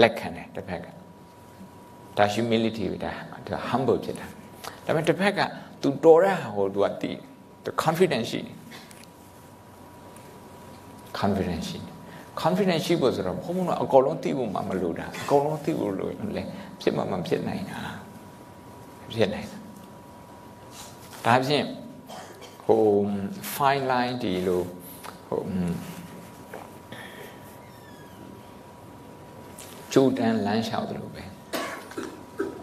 လက်ခံတယ်တစ်ဖက်ကဒါ humility ပဲဒါဒါ humble ဖြစ်တာဒါပေမဲ့တစ်ဖက်က သူတော်တဲ့ဟာကိုသူကတည် confidence ရှိတယ် confidence ရှိတယ် confidence ရှိဖို့ဆိုတော့ဘုံဘုံတော့အကုန်လုံးသိဖို့မှမလိုတာအကုန်လုံးသိဖို့လိုလဲဖြစ်မှမဖြစ်နိုင်တာဖြစ်နိုင်တာဒါဖြင့်ဟို fine line ဒီလိုဟိုကြိုးတန်းလမ်းလျှောက်တယ်လို့ပဲ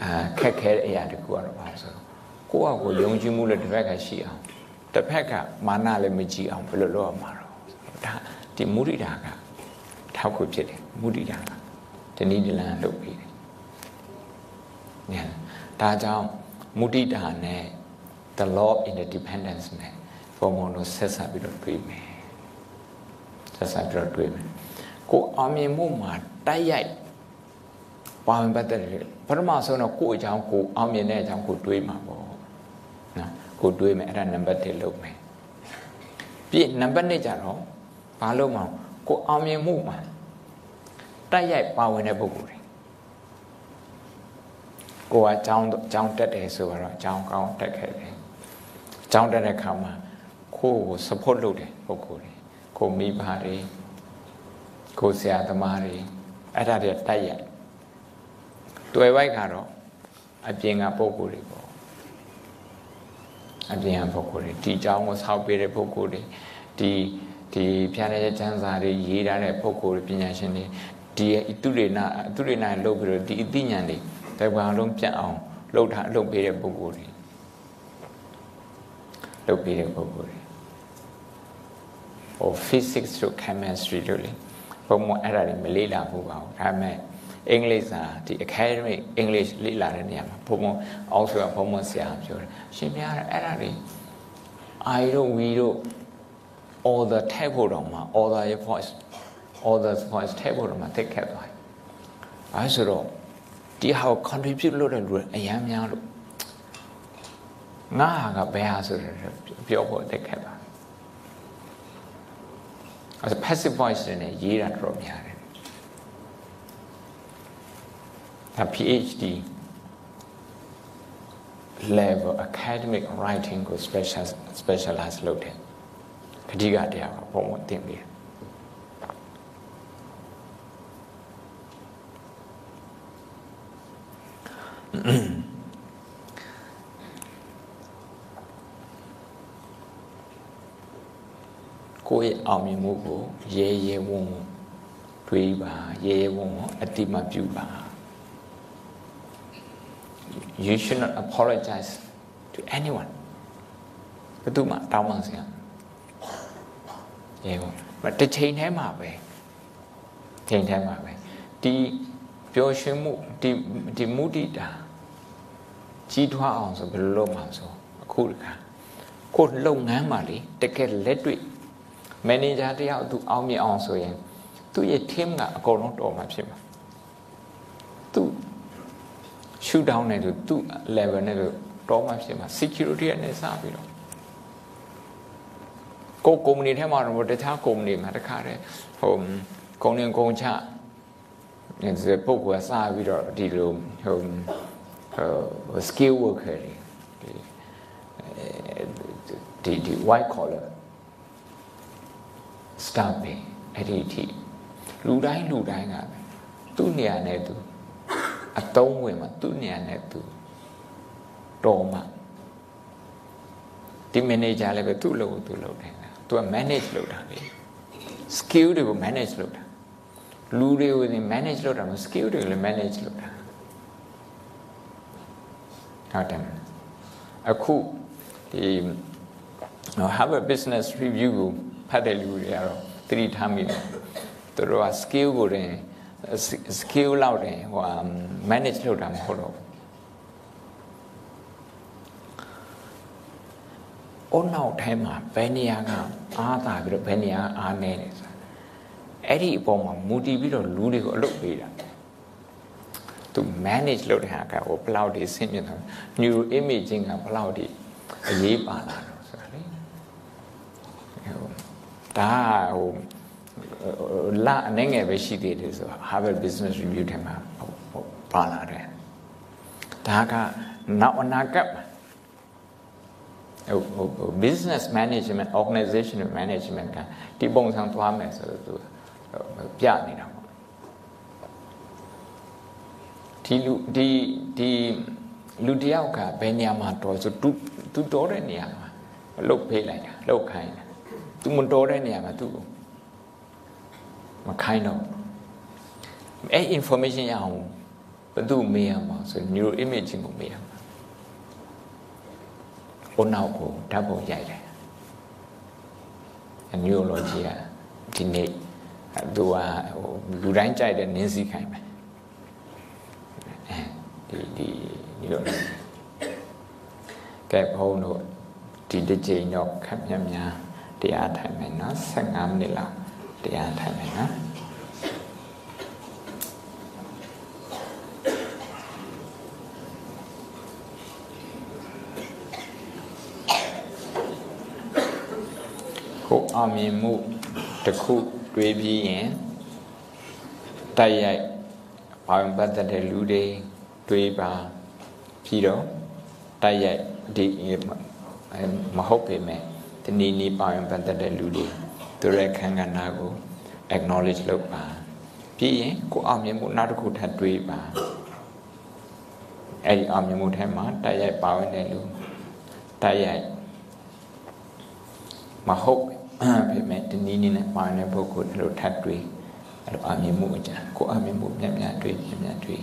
အာခက်ခဲတဲ့အရာတခုကတော့ပါဆိုတော့ ကိုယ့်အကိုယုံကြည်မှုလည်းတစ်ဖက်ကရှိအောင်တစ်ဖက်ကမာနလည်းမကြည့်အောင်ဘယ်လိုလုပ်ရမှာတော့ဒါဒီမုဒိတာကထောက်ခုဖြစ်တယ်မုဒိတာကဒီနည်းဒီလမ်းလုပ်ပြီးတယ်ညဒါကြောင့်မုဒိတာနဲ့ the law of interdependence နဲ့ပုံပုံလို့ဆက်ဆက်ပြီးတော့တွေ့မယ်ဆက်ဆက်ပြီးတော့တွေ့မယ်ကိုအောင်မြင်မှုမှာတိုက်ရိုက်ပါဝင်ပတ်သက်တယ်ပထမဆုံးတော့ကိုယ့်အကြောင်းကိုအောင်မြင်တဲ့အကြောင်းကိုတွေးမှာပေါ့နော် ကိုတွေးမယ်အဲ့ဒါနံပါတ်1လုပ်မယ်ပြီးနံပါတ်2ကျတော့ဘာလုပ်မှာကိုအောင်မြင်မှုမှာတိုက်ရိုက်ပါဝင်တဲ့ပုဂ္ဂိုလ်တွေကိုကအကြောင်းအကြောင်းတက်တယ်ဆိုတော့အကြောင်းကောင်းတက်ခဲ့တယ်အကြောင်းတက်တဲ့ခါမှာကိုယ့်ကို support လုပ်တယ်ပုဂ္ဂိုလ်တွေကိုမိဘတွေကိုဆရာသမားတွေအဲ့ဒါတွေတိုက်ရိုက်တွေ့ဝိုက်ကတော့အပြင်ကပုံကိုယ်တွေပေါ့ အပြင်ဟန်ပုဂ္ဂိုလ်တွေဒီအကြောင်းကိုဆောက်ပေးတဲ့ပုဂ္ဂိုလ်တွေဒီဒီဖြန်တဲ့ကျမ်းစာတွေရေးထားတဲ့ပုဂ္ဂိုလ်တွေပညာရှင်တွေဒီအတုရိနာအတုရိနာလုပ်ပြီးတော့ဒီအသိဉာဏ်တွေတက္ကဝါလုံးပြတ်အောင်လှုပ်ထားလှုပ်ပေးတဲ့ပုဂ္ဂိုလ်တွေလှုပ်ပေးတဲ့ပုဂ္ဂိုလ်တွေဟို physics တို့ chemistry တို့လေဘုံမအဲ့ဒါတွေမလေးလာဘူးပါဘူးဒါပေမဲ့ အင်္ဂလိပ်စာဒီ academic english လေ့လာတဲ့နေရာမှာဘုံမအောက်ဆိုဘုံမဆရာပြောတယ်ရှင်ပြအဲ့ဒါတွေ I တို့ we တို့ order ထည့်ဖို့တော့မှာ order ရဲ့ voice order voice ထည့်ဖို့တော့မှာတက်ခက်သွားတယ်အဲဆိုတော့ဒီဟာကို contribute လုပ်တဲ့လူတွေအများများလို့ငါဟာကဘယ်ဟာဆိုတော့ပြောဖို့တက်ခက်ပါအဲ passive voice နဲ့ရေးတာတော့များတယ် ဒါ PhD level academic writing ကို special specialize လုပ်တယ်ခတိကတရားကပုံမှန်တင်ပြီးကိုယ့်ရဲ့အောင်မြင်မှုကိုရဲရဲဝံ့ဝံ့တွေးပါရဲရဲဝံ့ဝံ့အတိမပြုပါ you should not apologize to anyone ဘယ်သူမှတောင်းပန်စရာရေပေါ့မတစ်ချိန်တည်းမှာပဲချိန်တည်းမှာပဲဒီပျော်ရွှင်မှုဒီဒီမုဒိတာကြီးထွားအောင်ဆိုဘယ်လိုလုပ်မှာဆိုအခုတခါကိုလုပ်ငန်းမှာလေတကယ်လက်တွေ့မန်နေဂျာတယောက်သူအောင်မြင်အောင်ဆိုရင်သူ့ရဲ့ team ကအကုန်လုံးတော်မှာဖြစ်မှာသူ shoot down နဲ့သူသူ့ level နဲ့သူတော်မှာဖြစ်မှာ security နဲ့စပြီးတော့ကိုကုမ္ပဏီထဲမှာတော့တခြားကုမ္ပဏီမှာတခါတည်းဟိုကုန်လင်ကုန်ချဒီပုဂ္ဂိုလ်ကစပြီးတော့ဒီလိုဟိုဟို skill worker တွေဒီဒီ white collar staff တွေအဲ့ဒီအထိလူတိုင်းလူတိုင်းကသူ့နေရာနဲ့သူ အတုံးဝင်မှာသူ့နေရာနဲ့သူတော်မှာဒီ manager လည်းပဲသူ့လို့သူလုပ်တယ်သူက manage လုပ်တာလေ skill တွေကို manage လုပ်တာလူတွေကို manage လုပ်တာမ skill တွေကိုလည်း manage လုပ်တာဟုတ်တယ်အခုဒီ Harvard Business Review ကိုဖတ်တဲ့လူတွေကတော့သတိထားမိတယ်သူတို့က skill ကိုတင် skill လောက်တင်ဟို manage လုပ်တာမဟုတ်တော့ဘူးအုံနောက်ထဲမှာဘယ်နေရာကအားသာပြီးတော့ဘယ်နေရာအားနည်းတယ်ဆိုတာအဲ့ဒီအပေါ်မှာမူတည်ပြီးတော့လူတွေကိုအလုပ်ပေးတာသူ manage လုပ်တဲ့ဟာကဟိုဘယ်လောက်ဒီဆင့်မြင့်တယ် neuro imaging ကဘယ်လောက်ဒီအရေးပါလာတော့ဆိုတာလေဒါဟို လာအနေငယ်ပဲရှိသေးတယ်ဆို Harvard Business Review ထဲမှာပါလာတယ်ဒါကနောက်အနာဂတ်မှာဟိုဟို business management organizational management ကဒီပုံစံသွားမယ်ဆိုတော့သူပြနေတာပေါ့ဒီလူဒီဒီလူတယောက်ကဘယ်နေရာမှာတော်ဆိုသူသူတော်တဲ့နေရာမှာလှုပ်ဖေးလိုက်တာလှုပ်ခိုင်းတာသူမတော်တဲ့နေရာမှာသူ့ကို မခိုင်းတော့အဲ့ information ရအောင်ဘယ်သူမေးရမှာဆို neuro imaging ကိုမေးရမှာဟိုနောက်ကိုဓာတ်ပုံရိုက်တယ်အမျိုးလောကြီးကဒီနေ့သူကဟိုလူတိုင်းကြိုက်တဲ့နင်းစည်းခိုင်းမယ်ဒီဒီဒီလိုကဲဘုံတို့ဒီတစ်ချိန်တော့ခက်မြတ်များတရားထိုင်မယ်နော်15မိနစ်လောက် တရားထိုင်မယ်နော်ကိုအောင်မြင်မှုတစ်ခုတွေးပြီးရင်တိုက်ရိုက်ဘာဝင်ပတ်သက်တဲ့လူတွေတွေးပါပြီးတော့တိုက်ရိုက်ဒီမဟုတ်ပေမဲ့ဒီနေ့နေ့ပါဝင်ပတ်သက်တဲ့လူတွေ သူရဲ့ခံကဏ္ဍကို acknowledge လုပ်ပါပြီးရင်ကိုအောင်မြင်မှုနောက်တစ်ခုထပ်တွေးပါအဲ့ဒီအောင်မြင်မှုထဲမှာတိုက်ရိုက်ပါဝင်တဲ့လူတိုက်ရိုက်မဟုတ်ဖြစ်မဲ့တနည်းနည်းနဲ့ပါတဲ့ပုဂ္ဂိုလ်တို့ထပ်တွေ့အဲ့လိုအမြင်မှုအကြကိုအမြင်မှုမြတ်မြတ်တွေ့မြတ်မြတ်တွေ့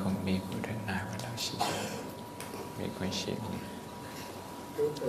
ของมีคกุรณากว่าเราชินีมีกุชิรู้ต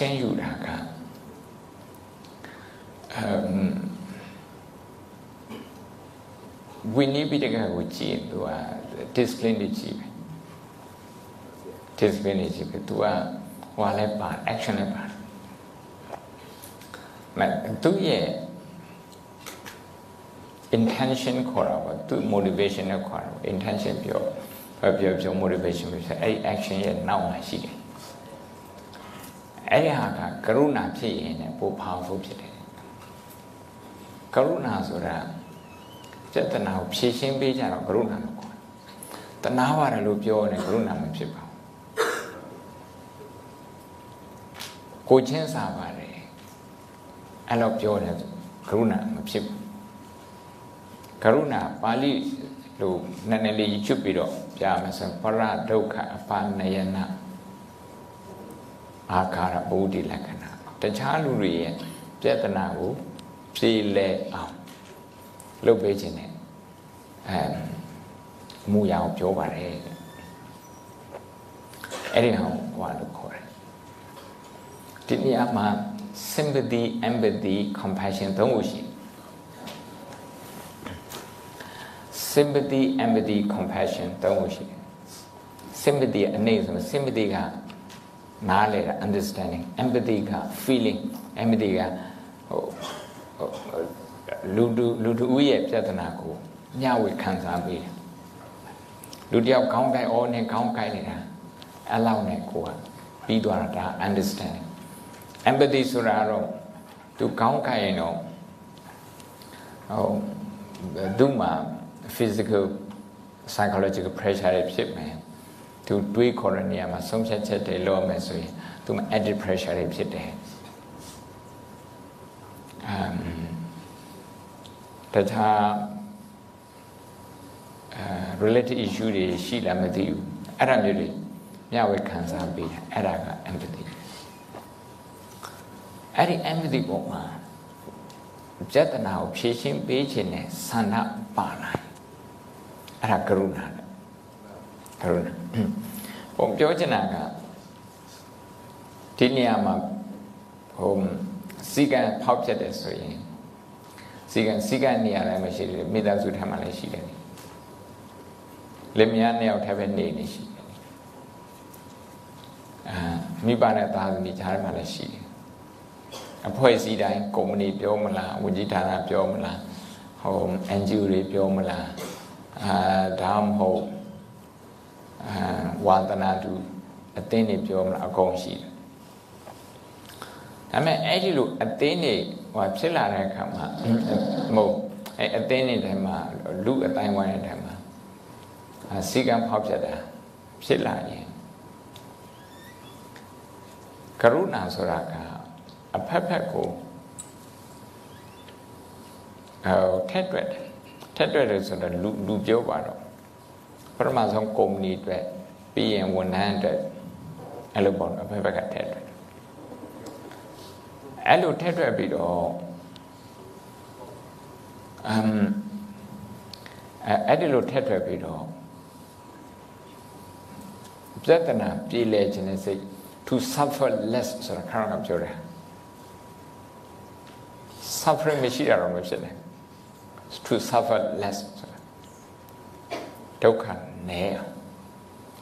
ရှင်းယူတာကအမ်ဝိနည်းပိတကကိုကြည့်သူက discipline တွေကြည့်ပဲ discipline တွေကြည့်ပဲသူကဟိုလည်းပါ action လည်းပါတယ်မသူရဲ့ intention ခေါ်တာပေါ့သူ motivation နဲ့ခေါ်တာ intention ပြောပြောပြော motivation ပြောအဲ့ action ရဲ့နောက်မှာရှိတယ် အဲ့ဒီဟာကကရုဏာဖြစ်ရင်လည်းပိုပါဖို့ဖြစ်တယ်ကရုဏာဆိုတာစေတနာကိုဖြည့်ရှင်းပေးကြတော့ကရုဏာလို့ခေါ်တယ်တနာပါတယ်လို့ပြောရင်ကရုဏာမဖြစ်ပါဘူးကိုချင်းစာပါတယ်အဲ့လိုပြောတယ်ကရုဏာမဖြစ်ဘူးကရုဏာပါဠိလို့နည်းနည်းလေး YouTube ပြီးတော့ပြမယ်ဆိုပရဒုက္ခအပါနယနာ အာခါရဗုဒ္ဓလက္ခဏာတခြားလူတွေရဲ့ပြဿနာကိုဖြေလည်အောင်လုပ်ပေးခြင်းနဲ့အဲမူရအောင်ပြောပါတယ်အဲ့ဒီဟောဟောလို့ခေါ်တယ်ဒီနေရာမှာ sympathy empathy compassion သုံးခုရှိ sympathy empathy compassion သုံးခုရှိ sympathy အနေဆို sympathy က နားလဲတာ understanding empathy က feeling empathy ကဟိုလူတူလူတူဦးရဲ့ပြဿနာကိုညဝေခံစားပေးတယ်လူတယောက်ခေါင်းကိုက်အော်နဲ့ခေါင်းကိုက်နေတာအဲ့လောက်နဲ့ကိုကပြီးသွားတာဒါ understanding empathy ဆိုတာတော့သူခေါင်းကိုက်ရင်တော့ဟိုသူ့မှာ physical psychological pressure တွေဖြစ်မယ် သူတွေးခေါ်တဲ့နေရာမှာဆုံးဖြတ်ချက်တွေလုပ်ရမယ်ဆိုရင်သူမှာ added pressure တွေဖြစ်တယ်အမ်တခြားအဲ related issue တွေရှိလားမသိဘူးအဲ့ဒါမျိုးတွေမျှဝေခံစားပေးတယ်အဲ့ဒါက empathy အဲ့ဒီ empathy ပုံမှာကြေတနာကိုဖြည့်ရှင်းပေးခြင်းနဲ့ဆန္ဒပါလာအဲ့ဒါကရုဏာ ကရုဏာပုံပြောချင်တာကဒီနေရာမှာဟိုစီကံဖောက်ပြတယ်ဆိုရင်စီကံစီကံနေရာလည်းမရှိတယ်မိသားစုထမ်းမှလည်းရှိတယ်လင်မယားနှစ်ယောက်ထပ်ပဲနေနေရှိတယ်အာမိဘနဲ့သားသမီးကြားထဲမှာလည်းရှိတယ်အဖွဲ့အစည်းတိုင်းကုမ္ပဏီပြောမလားဝန်ကြီးဌာနပြောမလားဟို NGO တွေပြောမလားအာဒါမှမဟုတ်အာ ဝါသနာတူအသင်းတွေပြောမလားအကုန်ရှိတယ်ဒါပေမဲ့အဲ့ဒီလိုအသင်းတွေဟိုဖြစ်လာတဲ့အခါမှာမဟုတ်အဲ့အသင်းတွေထဲမှာလူအတိုင်းဝိုင်းတဲ့ထဲမှာအာစီကံဖောက်ပြတာဖြစ်လာရင်ကရုဏာဆိုတာကအဖက်ဖက်ကိုအဲထက်တွက်တယ်ထက်တွက်တယ်ဆိုတော့လူလူပြောပါတော့ ပထမဆုံးကုမ္ပဏီအတွက်ပြီးရင်ဝန်ထမ်းအတွက်အဲ့လိုပေါ့နော်အဖက်ဖက်ကထက်တွက်အဲ့လိုထက်တွက်ပြီးတော့အမ်အဲ့ဒီလိုထက်တွက်ပြီးတော့ပြဿနာပြည်လဲခြင်းနဲ့စိတ် to suffer less ဆိုတာခရကပြောတယ် suffering မရှိတာတော့မဖြစ်နဲ့ to suffer less ဆိုတာဒုက္ခ နည်းအောင်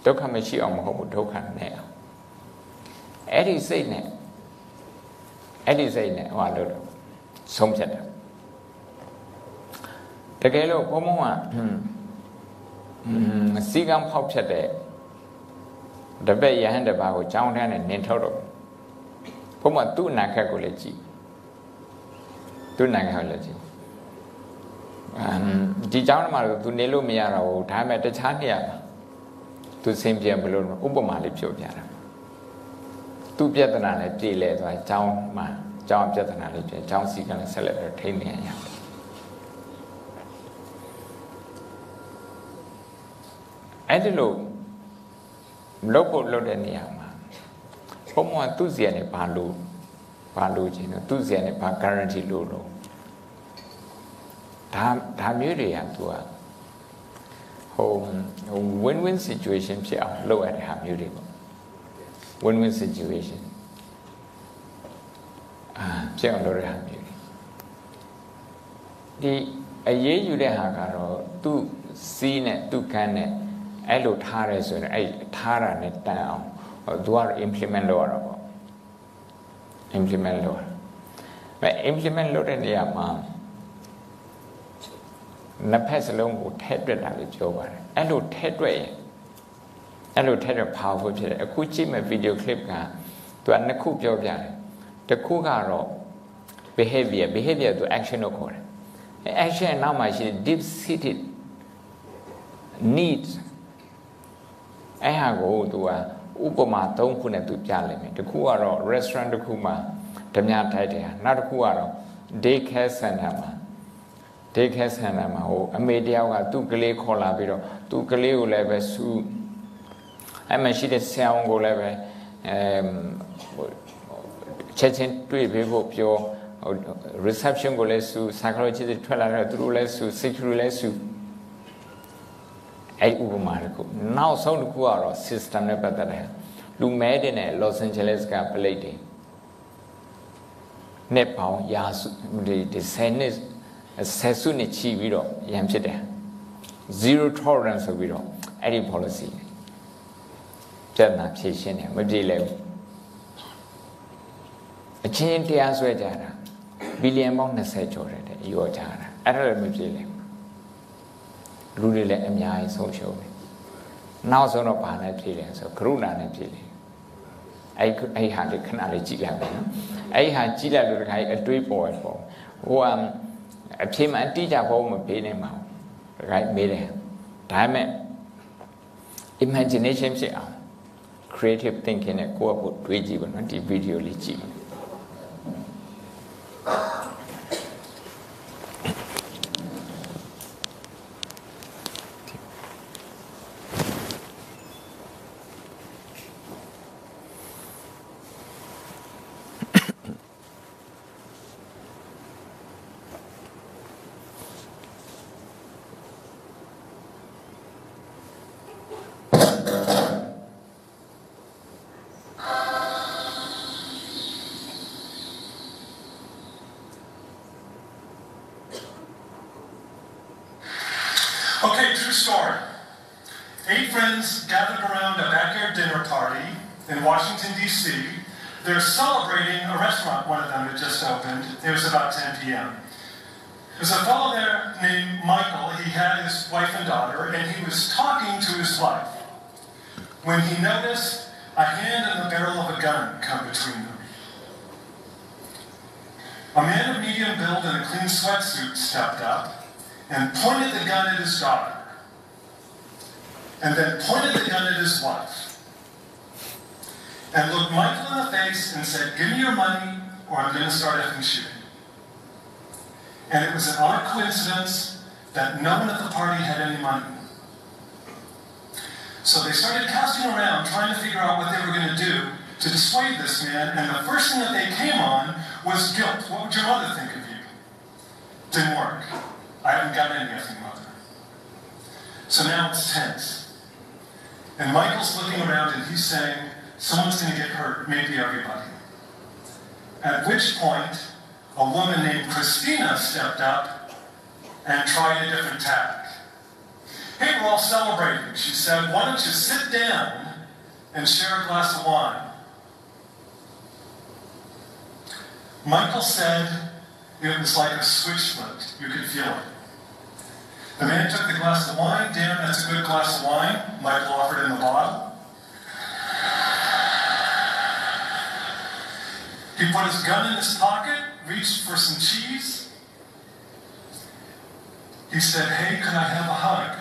ဒုက္ခမရှိအောင်မဟုတ်ဘူးဒုက္ခနည်းအောင်အဲ့ဒီစိတ်နဲ့အဲ့ဒီစိတ်နဲ့ဟောလို့ဆုံးဖြတ်တယ်တကယ်လို့ဘုံဘုံကဟွန်းစီကံဖောက်ဖြတ်တဲ့တပည့်ယဟန်တပါးကိုကြောင်းထမ်းနဲ့နင်ထုတ်တော့ဘုံဘုံသူ့အနာခက်ကိုလည်းကြည့်သူ့နိုင်ငံကိုလည်းကြည့်အမ် ဒီเจ้าမှာတော့သူနေလို့မရတော့ဘူးဒါပေမဲ့တခြားနေရာမှာသူစင်ပြေဘလို့ဥပမာလေးပြောပြတာသူပြဿနာလည်းပြေလဲသွားเจ้าမှာเจ้าပြဿနာလေးပြေเจ้าစီကလည်းဆက်လက်ပြီးထိနေရရတယ်အဲ့ဒီလိုလုတ်ဖို့လုတ်တဲ့နေရာမှာဘုံကသူ့စီကနေဘာလို့ဘာလို့ခြင်းတော့သူ့စီကနေဘာ guarantee လို့လို့ ဒါဒါမျိုးတွေကသူကဟို win win situation ဖြစ်အောင်လုပ်ရတဲ့ဟာမျိုးတွေပေါ့ win win situation အာဖြစ်အောင်လုပ်ရတဲ့ဟာမျိုးတွေဒီအရေးယူတဲ့ဟာကတော့သူ့စီးနဲ့သူ့ကန်းနဲ့အဲ့လိုထားရဲဆိုရင်အဲ့ထားတာနဲ့တန်အောင်သူကတော့ implement လုပ်ရတာပေါ့ implement လုပ်ရမယ် implement လုပ်တဲ့နေရာမှာ နှစ်ဖက်စလုံးကိုထဲတွက်တာလို့ပြောပါတယ်အဲ့လိုထဲတွက်ရင်အဲ့လိုထဲတွက် powerful ဖြစ်တယ်အခုကြည့်မဲ့ video clip ကသူကနှစ်ခုပြောပြတယ်တစ်ခုကတော့ behavior behavior သူ action လို့ခေါ်တယ် action နောက်မှာရှိတဲ့ deep seated needs အဲ့ဟာကိုသူကဥပမာ၃ခုနဲ့သူပြလိုက်မယ်တစ်ခုကတော့ restaurant တစ်ခုမှာဓမြထိုက်တယ်ဟာနောက်တစ်ခုကတော့ day care center မှာ day care center မှာဟိုအမေတယောက်ကသူ့ကလေးခေါ်လာပြီးတော့သူ့ကလေးကိုလည်းပဲစူးအဲ့မှာရှိတဲ့ဆရာဝန်ကိုလည်းပဲအဲချက်ချင်းတွေ့ပေးဖို့ပြောဟို reception ကိုလည်းစူး psychologist ထွက်လာတော့သူတို့လည်းစူး security လည်းစူးအဲ့ဥပမာတစ်ခုနောက်ဆုံးတစ်ခုကတော့ system နဲ့ပတ်သက်တယ်လူမဲတဲ့နဲ့ Los Angeles က plate တွေနှစ်ပေါင်းရာစုဒီဒီ10နှစ် ဆယ်စုနှစ်ချီပြီးတော့ရန်ဖြစ်တယ် zero tolerance ဆိုပြီးတော့အဲ့ဒီ policy ပြဿနာဖြေရှင်းတယ်မပြေလဲဘူးအချင်းတရားဆွဲကြတာဘီလီယံပေါင်း20ကျော်တယ်တဲ့ရောကြတာအဲ့ဒါလည်းမပြေလဲလူတွေလည်းအများကြီးဆုံးရှုံးတယ်နောက်ဆုံးတော့ဘာနဲ့ပြေလဲဆိုကရုဏာနဲ့ပြေတယ်အဲ့အဲ့ဟာလေးခဏလေးကြည့်လိုက်ပါနော်အဲ့ဟာကြည့်လိုက်လို့တခါကြီးအတွေးပေါ်ပေါ်ဟိုက အဖြေမှအတိအကျဘောမပေးနိုင်ပါဘူးတခါကြီးမေးတယ်ဒါပေမဲ့ imagination ဖြစ်အောင် creative thinking နဲ့ကိုယ့်အဖို့တွေးကြည့်ပါနော်ဒီဗီဒီယိုလေးကြည့်ပါ clean sweatsuit stepped up and pointed the gun at his daughter, and then pointed the gun at his wife, and looked Michael in the face and said, Give me your money, or I'm going to start effing shooting. And it was an odd coincidence that no one at the party had any money. So they started casting around, trying to figure out what they were going to do to dissuade this man, and the first thing that they came on was guilt. What would your mother think of you? Didn't work. I haven't got anything mother. So now it's tense. And Michael's looking around and he's saying, someone's going to get hurt, maybe everybody. At which point, a woman named Christina stepped up and tried a different tack. Hey, we're all celebrating. She said, why don't you sit down and share a glass of wine? Michael said it was like a switch flipped. You could feel it. The man took the glass of wine. Damn, that's a good glass of wine. Michael offered him the bottle. He put his gun in his pocket, reached for some cheese. He said, Hey, could I have a hug?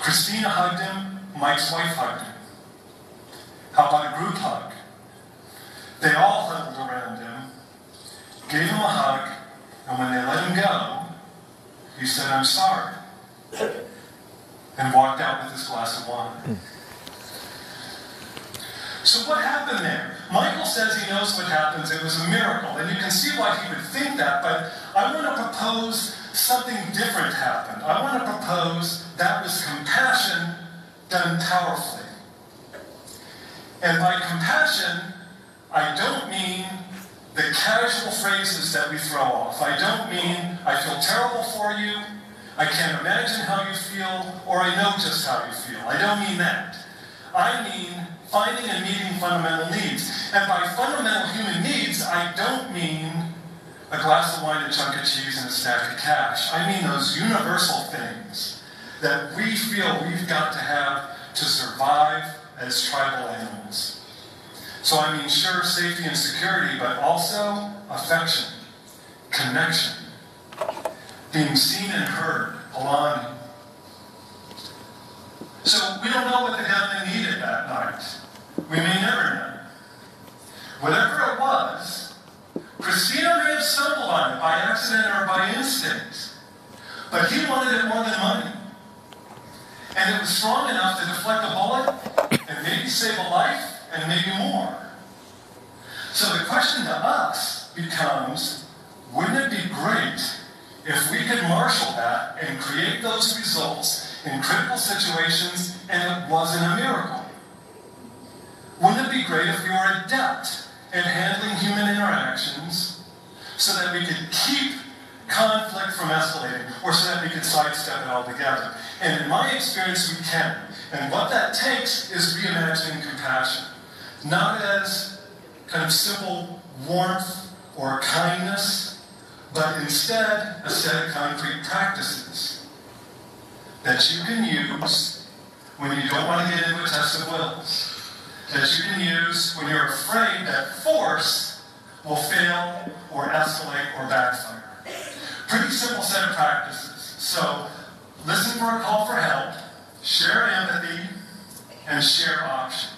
Christina hugged him. Mike's wife hugged him. How about a group hug? They all huddled around him, gave him a hug, and when they let him go, he said, I'm sorry, and walked out with his glass of wine. Hmm. So what happened there? Michael says he knows what happens. It was a miracle, and you can see why he would think that, but I want to propose something different happened. I want to propose that was compassion done powerfully. And by compassion, I don't mean the casual phrases that we throw off. I don't mean I feel terrible for you, I can't imagine how you feel, or I know just how you feel. I don't mean that. I mean finding and meeting fundamental needs. And by fundamental human needs, I don't mean a glass of wine, a chunk of cheese, and a stack of cash. I mean those universal things that we feel we've got to have to survive as tribal animals. So I mean, sure, safety and security, but also affection, connection, being seen and heard, belonging. So we don't know what the they needed that night. We may never know. Whatever it was, Christina may have stumbled on it by accident or by instinct, but he wanted it more than money. And it was strong enough to deflect a bullet and maybe save a life and maybe more. So the question to us becomes, wouldn't it be great if we could marshal that and create those results in critical situations and it wasn't a miracle? Wouldn't it be great if we were adept at handling human interactions so that we could keep conflict from escalating or so that we could sidestep it altogether? And in my experience, we can. And what that takes is reimagining compassion, not as kind of simple warmth or kindness, but instead a set of concrete practices that you can use when you don't want to get into a test of wills, that you can use when you're afraid that force will fail or escalate or backfire. Pretty simple set of practices. So listen for a call for help, share empathy, and share options.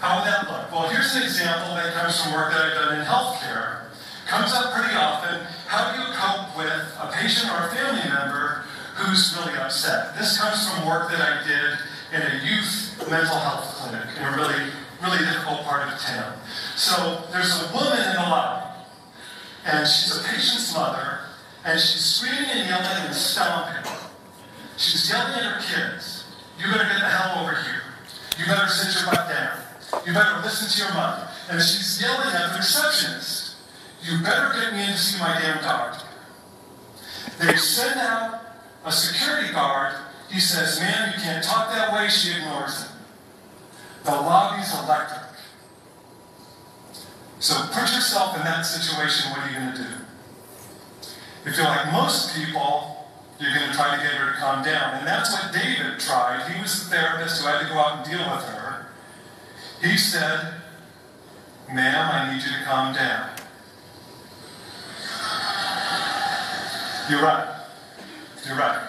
How would that look? Well, here's an example that comes from work that I've done in healthcare. Comes up pretty often. How do you cope with a patient or a family member who's really upset? This comes from work that I did in a youth mental health clinic in a really, really difficult part of town. So there's a woman in the lobby, and she's a patient's mother, and she's screaming and yelling and stomping. She's yelling at her kids. You better get the hell over here. You better sit your butt down. You better listen to your mother. And she's yelling at the receptionist. You better get me in to see my damn doctor. They send out a security guard. He says, ma'am, you can't talk that way. She ignores him. The lobby's electric. So put yourself in that situation. What are you going to do? If you're like most people, you're going to try to get her to calm down. And that's what David tried. He was the therapist who had to go out and deal with her. He said, Ma'am, I need you to calm down. You're right. You're right.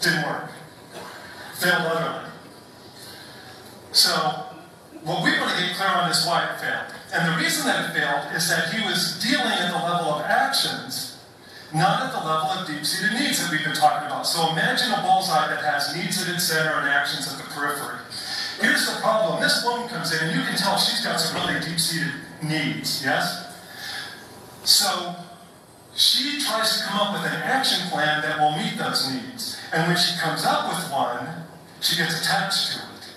Didn't work. Failed utterly. So, what we want to get clear on is why it failed. And the reason that it failed is that he was dealing at the level of actions, not at the level of deep-seated needs that we've been talking about. So imagine a bullseye that has needs at its center and actions at the periphery. Here's the problem. This woman comes in, and you can tell she's got some really deep-seated needs, yes? So she tries to come up with an action plan that will meet those needs. And when she comes up with one, she gets attached to it.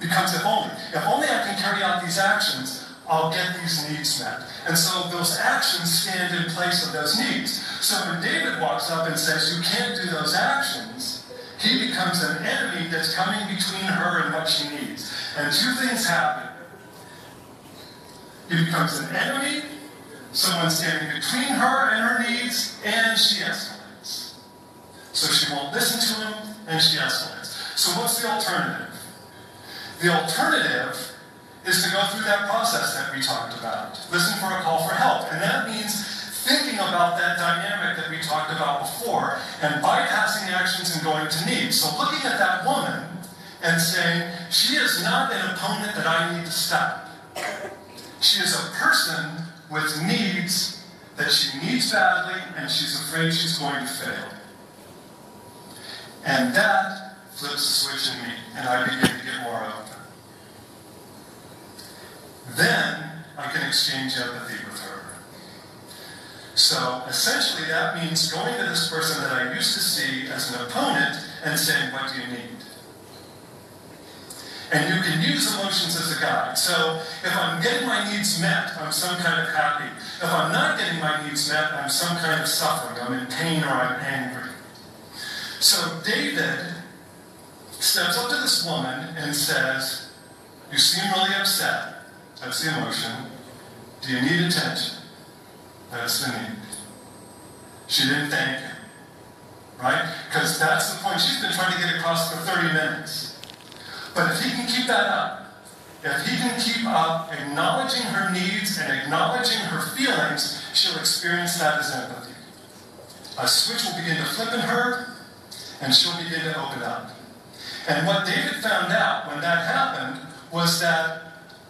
Becomes if only. If only I can carry out these actions, I'll get these needs met. And so those actions stand in place of those needs. So when David walks up and says, You can't do those actions, he becomes an enemy that's coming between her and what she needs. And two things happen. He becomes an enemy, someone standing between her and her needs, and she escalates. So she won't listen to him, and she escalates. So what's the alternative? The alternative is to go through that process that we talked about. Listen for a call for help. And that means thinking about that dynamic that we talked about before and bypassing actions and going to needs. So looking at that woman and saying, she is not an opponent that I need to stop. She is a person with needs that she needs badly and she's afraid she's going to fail. And that flips the switch in me and I begin to get more open. Then I can exchange empathy. So essentially, that means going to this person that I used to see as an opponent and saying, What do you need? And you can use emotions as a guide. So if I'm getting my needs met, I'm some kind of happy. If I'm not getting my needs met, I'm some kind of suffering. I'm in pain or I'm angry. So David steps up to this woman and says, You seem really upset. That's the emotion. Do you need attention? That's the need. She didn't thank him. Right? Because that's the point she's been trying to get across for 30 minutes. But if he can keep that up, if he can keep up acknowledging her needs and acknowledging her feelings, she'll experience that as empathy. A switch will begin to flip in her, and she'll begin to open up. And what David found out when that happened was that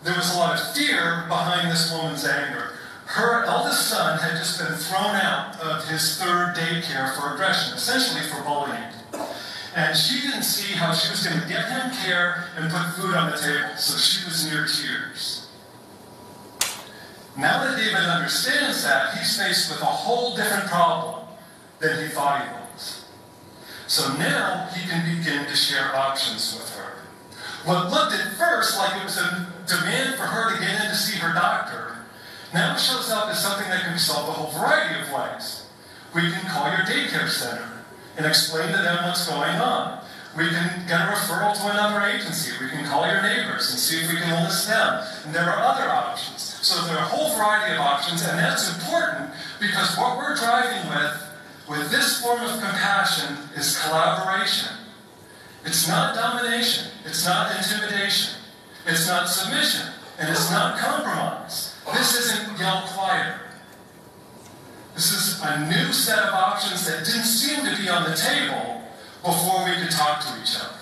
there was a lot of fear behind this woman's anger. Her eldest son had just been thrown out of his third daycare for aggression, essentially for bullying. And she didn't see how she was going to get him care and put food on the table, so she was near tears. Now that David understands that, he's faced with a whole different problem than he thought he was. So now he can begin to share options with her. What looked at first like it was a demand for her to get in to see her doctor now it shows up as something that can be solved a whole variety of ways. We can call your daycare center and explain to them what's going on. We can get a referral to another agency. We can call your neighbors and see if we can enlist them. And there are other options. So there are a whole variety of options, and that's important because what we're driving with, with this form of compassion, is collaboration. It's not domination. It's not intimidation. It's not submission. And it's not compromise. This isn't yell quieter. This is a new set of options that didn't seem to be on the table before we could talk to each other.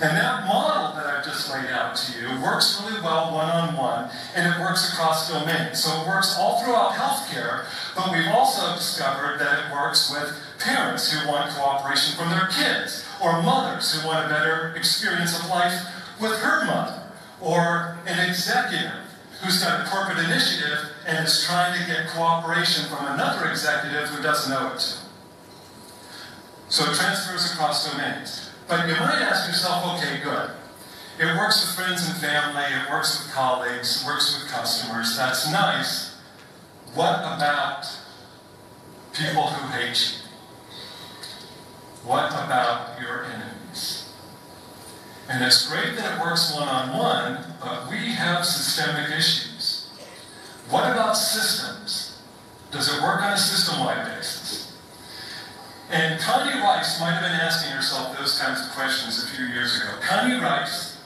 And that model that I've just laid out to you works really well one on one, and it works across domains. So it works all throughout healthcare, but we've also discovered that it works with parents who want cooperation from their kids, or mothers who want a better experience of life with her mother, or an executive who's got a corporate initiative and is trying to get cooperation from another executive who doesn't know it. So it transfers across domains. But you might ask yourself, okay, good. It works with friends and family, it works with colleagues, it works with customers. That's nice. What about people who hate you? What about your enemies? And it's great that it works one on one, but we have systemic issues. What about systems? Does it work on a system wide basis? And Connie Rice might have been asking herself those kinds of questions a few years ago. Connie Rice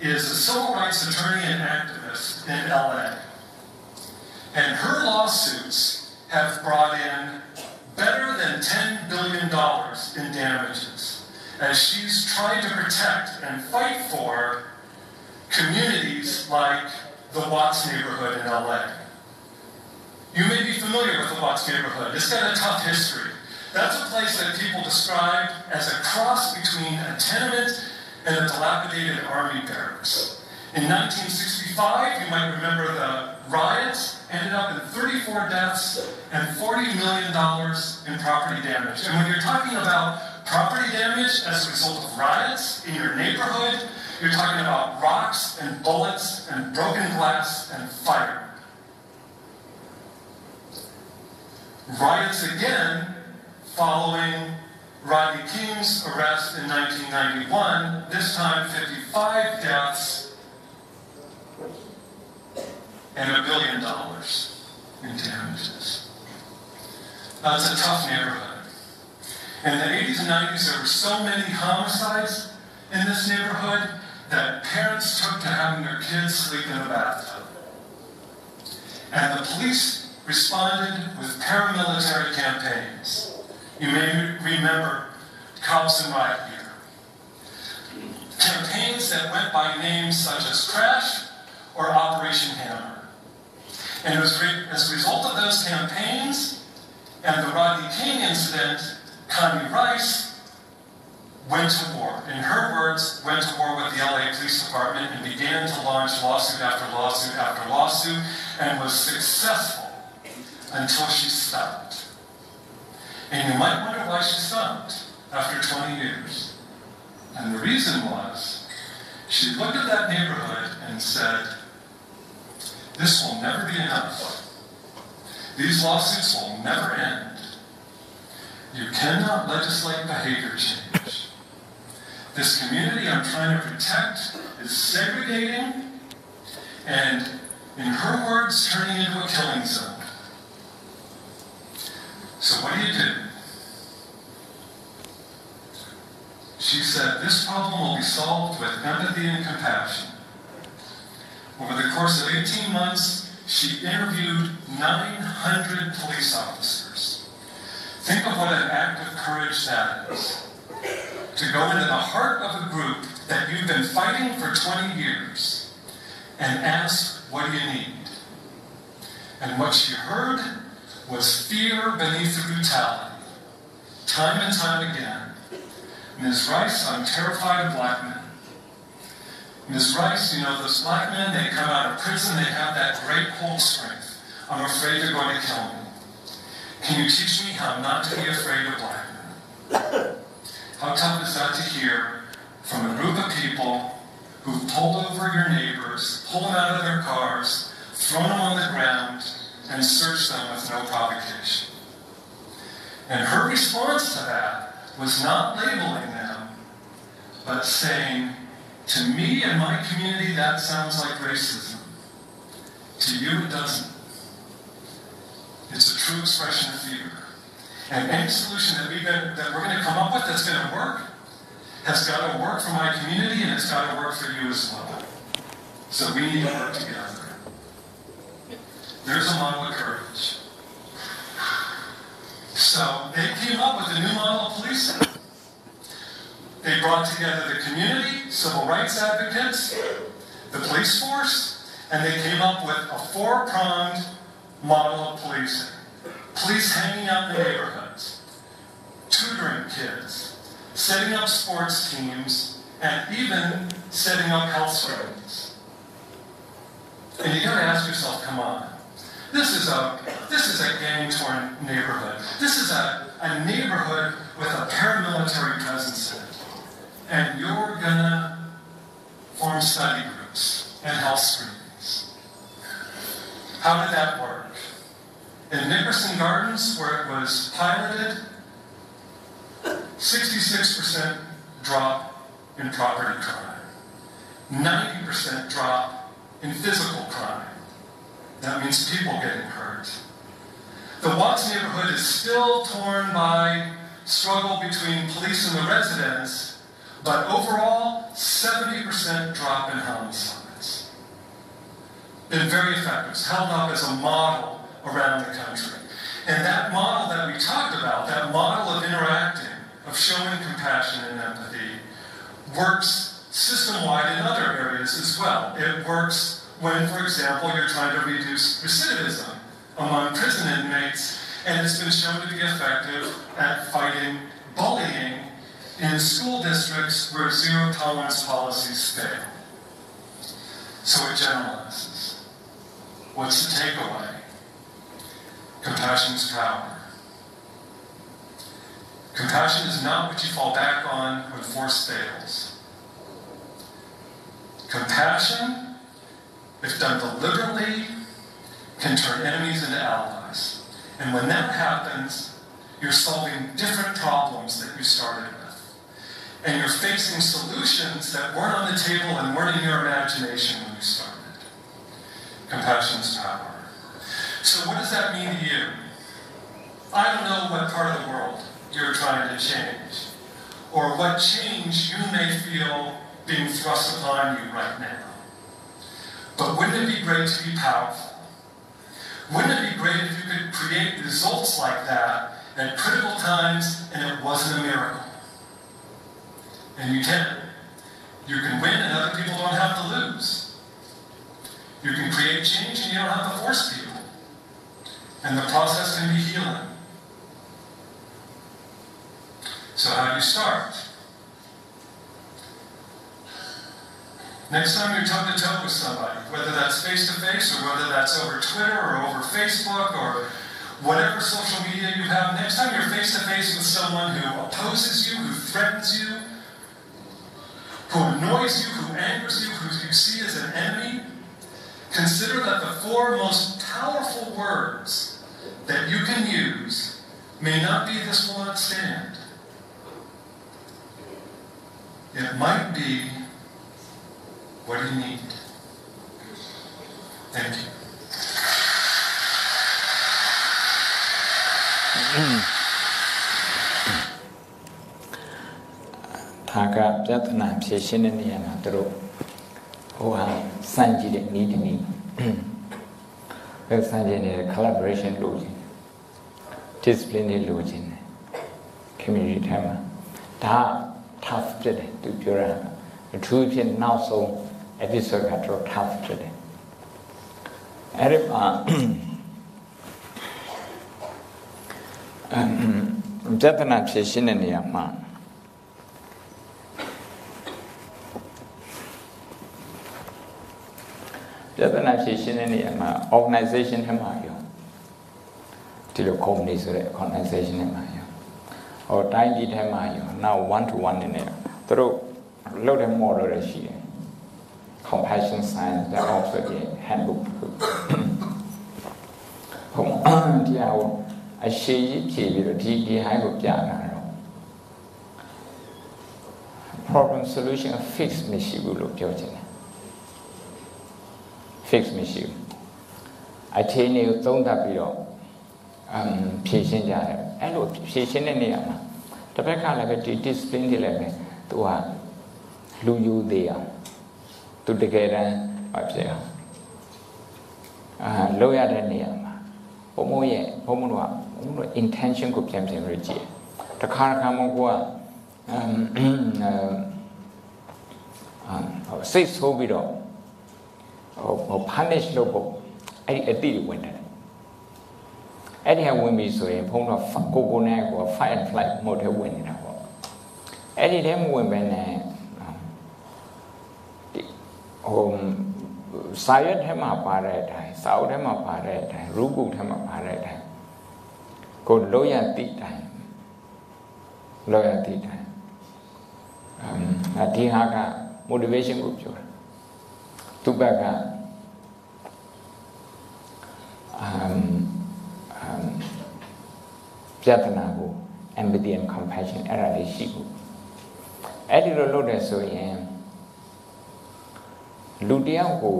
is a civil rights attorney and activist in LA. And her lawsuits have brought in better than $10 billion in damages as she's trying to protect and fight for communities like the Watts neighborhood in LA. You may be familiar with the Watts neighborhood. It's got a tough history. That's a place that people describe as a cross between a tenement and a dilapidated army barracks. In 1965, you might remember the riots ended up in 34 deaths and $40 million in property damage. And when you're talking about property damage as a result of riots in your neighborhood, you're talking about rocks and bullets and broken glass and fire. Riots again following Rodney King's arrest in 1991, this time 55 deaths and a billion dollars in damages. That's a tough neighborhood. In the 80s and 90s, there were so many homicides in this neighborhood that parents took to having their kids sleep in a bathtub. And the police responded with paramilitary campaigns. You may remember Cops and Riot Gear. Campaigns that went by names such as Crash or Operation Hammer. And it was re- as a result of those campaigns and the Rodney King incident, Connie Rice went to war. In her words, went to war with the LA Police Department and began to launch lawsuit after lawsuit after lawsuit and was successful until she stopped. And you might wonder why she stopped after 20 years. And the reason was she looked at that neighborhood and said, This will never be enough. These lawsuits will never end. You cannot legislate behavior change. This community I'm trying to protect is segregating and, in her words, turning into a killing zone. So what do you do? She said, this problem will be solved with empathy and compassion. Over the course of 18 months, she interviewed 900 police officers. Think of what an act of courage that is. To go into the heart of a group that you've been fighting for 20 years and ask, what do you need? And what she heard was fear beneath the brutality. Time and time again. Ms. Rice, I'm terrified of black men. Ms. Rice, you know, those black men, they come out of prison, they have that great hold strength. I'm afraid they're going to kill me. Can you teach me how not to be afraid of black men? How tough is that to hear from a group of people who've pulled over your neighbors, pulled them out of their cars, thrown them on the ground, and searched them with no provocation? And her response to that was not labeling them, but saying, to me and my community, that sounds like racism. To you, it doesn't. It's a true expression of fear. And any solution that, we've been, that we're going to come up with that's going to work has got to work for my community and it's got to work for you as well. So we need to work together. There's a model of courage. So they came up with a new model of policing. They brought together the community, civil rights advocates, the police force, and they came up with a four-pronged model of policing. Police hanging out in the neighborhoods, tutoring kids, setting up sports teams, and even setting up health screenings. And you gotta ask yourself, come on. This is a this is a gang-torn neighborhood. This is a, a neighborhood with a paramilitary presence in it. And you're gonna form study groups and health screenings. How did that work? In Nickerson Gardens, where it was piloted, 66% drop in property crime, 90% drop in physical crime. That means people getting hurt. The Watts neighborhood is still torn by struggle between police and the residents, but overall, 70% drop in homicides. Been very effective. It's held up as a model around the country. And that model that we talked about, that model of interacting, of showing compassion and empathy, works system-wide in other areas as well. It works when, for example, you're trying to reduce recidivism among prison inmates, and it's been shown to be effective at fighting bullying in school districts where zero tolerance policies fail. So it generalizes. What's the takeaway? Compassion's power. Compassion is not what you fall back on when force fails. Compassion, if done deliberately, can turn enemies into allies. And when that happens, you're solving different problems that you started with. And you're facing solutions that weren't on the table and weren't in your imagination when you started. Compassion's power. So, what does that mean to you? I don't know what part of the world you're trying to change, or what change you may feel being thrust upon you right now. But wouldn't it be great to be powerful? Wouldn't it be great if you could create results like that at critical times and it wasn't a miracle? And you can. You can win and other people don't have to lose. You can create change and you don't have to force people. And the process can be healing. So how do you start? Next time you're toe to toe with somebody, whether that's face to face or whether that's over Twitter or over Facebook or whatever social media you have, next time you're face to face with someone who opposes you, who threatens you, who annoys you, who angers you, who you see as an enemy, consider that the four most powerful words that you can use may not be this will not stand. It might be what do you need? Thank you. ဒါကပြဿနာဖြေရှင်းတဲ့နေရာမှာသူတို့ ဟိုဟာစန့်ကြည့်တဲ့ဤတနည်းပဲစန့်ကြည့်နေတဲ့ collaboration လုပ်ခြင်း discipline တွေလုပ်ခြင်း community ထဲမှာဒါ tough ဖြစ်တယ်သူပြောတာအထူးဖြင့်နောက်ဆုံး episode ကတော့ tough ဖြစ်တယ်အဲ့ဒီမှာအမ်ပြဿနာဖြေရှင်းတဲ့နေရာမှာ ပြဿနာဖြေရှင်းတဲ့နေရာမှာ organization ထဲမှာရောဒီလို company ဆိုတဲ့ organization ထဲမှာရောဟောတိုင်းပြည်ထဲမှာရောနောက် one to one နေနေသူတို့လုပ်တဲ့ model တွေရှိတယ် compassion science တဲ့ Oxford ရဲ့ handbook ဟုတ်ဒီဟာကိုအရှိကြီးဖြေပြီးတော့ဒီဒီဟိုင်းကိုပြတာတော့ problem solution fix မရှိဘူးလို့ပြောချင်တယ် fix မရှိဘူးအခြေအနေကိုသုံးသပ်ပြီးတော့အမ်ဖြေရှင်းကြတယ်အဲ့လိုဖြေရှင်းတဲ့နေရာမှာတစ်ဖက်ကလည်းပဲဒီ discipline တွေလည်းပဲသူကလူယူသေးအောင်သူတကယ်တမ်းမဖြစ်အောင်အာလောက်ရတဲ့နေရာမှာဘုံမိုးရဲ့ဘုံမိုးကဘုံမိုး intention ကိုပြန်ပြန်ရကြည့်တခါတခါမှကိုကအမ်အာစိတ်ဆိုးပြီးတော့ ဟို punish လုပ်ဖို့အဲ့ဒီအတိတွေဝင်တယ်အဲ့ဒီဟာဝင်ပြီဆိုရင်ဘုန်းတော်ကိုကိုနဲ့ကို fight and flight mode ထဲဝင်နေတာပေါ့အဲ့ဒီထဲမဝင်ဘဲနဲ့ဒီဟိုစာရွက်ထဲမှာပါတဲ့အတိုင်းစာအုပ်ထဲမှာပါတဲ့အတိုင်းရူပုထဲမှာပါတဲ့အတိုင်းကိုလို့ရတိတိုင်းလို့ရတိတိုင်းအမ်ဒီဟာက motivation ကိုပြောတာ သူဘက်က um, um, ပြဿနာကို empathy and compassion အဲ့ဒါလေးရှိဖို့အဲ့ဒီလိုလုပ်တယ်ဆိုရင်လူတယောက်ကို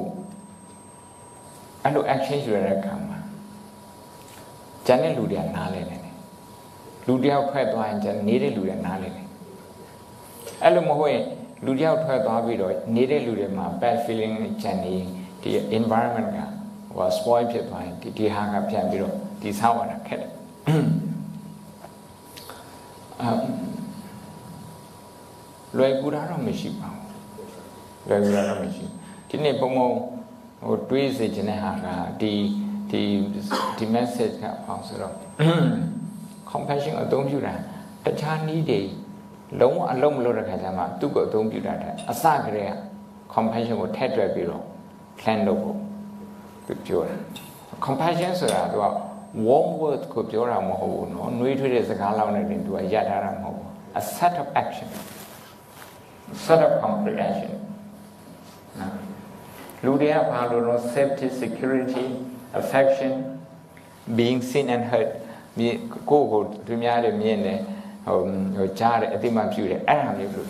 အဲ့လို action ယူရတဲ့အခါမှာကျန်တဲ့လူတွေကနားလဲနေတယ်လူတယောက်ထွက်သွားရင်ကျန်နေတဲ့လူတွေနားလဲနေအဲ့လိုမဟုတ်ရင် လူတယောက်ထွက်သွားပြီးတော့နေတဲ့လူတွေမှာ bad feeling ကျန်နေဒီ environment ကဟို spoil ဖြစ်သွားရင်ဒီဒီဟာကပြန်ပြီးတော့ဒီဆောက်ရတာခက်တယ်အမ်လွယ်ကူတာတော့မရှိပါဘူးလွယ်ကူတာတော့မရှိဒီနေ့ပုံပုံဟိုတွေးစေချင်တဲ့ဟာကဒီဒီဒီ message ကပေါ့ဆိုတော့ compassion အသုံးပြုတာတခြားနည်းတွေ လုံးဝအလုံးမလို့တဲ့ခါကျမှသူ့ကိုအသုံးပြုတာတဲ့အစကတည်းက compassion ကိုထည့်တွက်ပြီးတော့ plan လုပ်ဖို့သူပြောတာ compassion ဆိုတာသူက warm word ကိုပြောတာမဟုတ်ဘူးเนาะနှွေးထွေးတဲ့စကားလောက်နဲ့တင်သူကရထားတာမဟုတ်ဘူး a set of action set of comprehension နော်လူတွေကဘာလို့လဲ safety security affection being seen and heard မြင်ကိုယ့်ကိုသူများတွေမြင်တယ် ဟိုဟိုကြားတယ်အတိမပြုတယ်အဲ့ဒါမျိုးလို့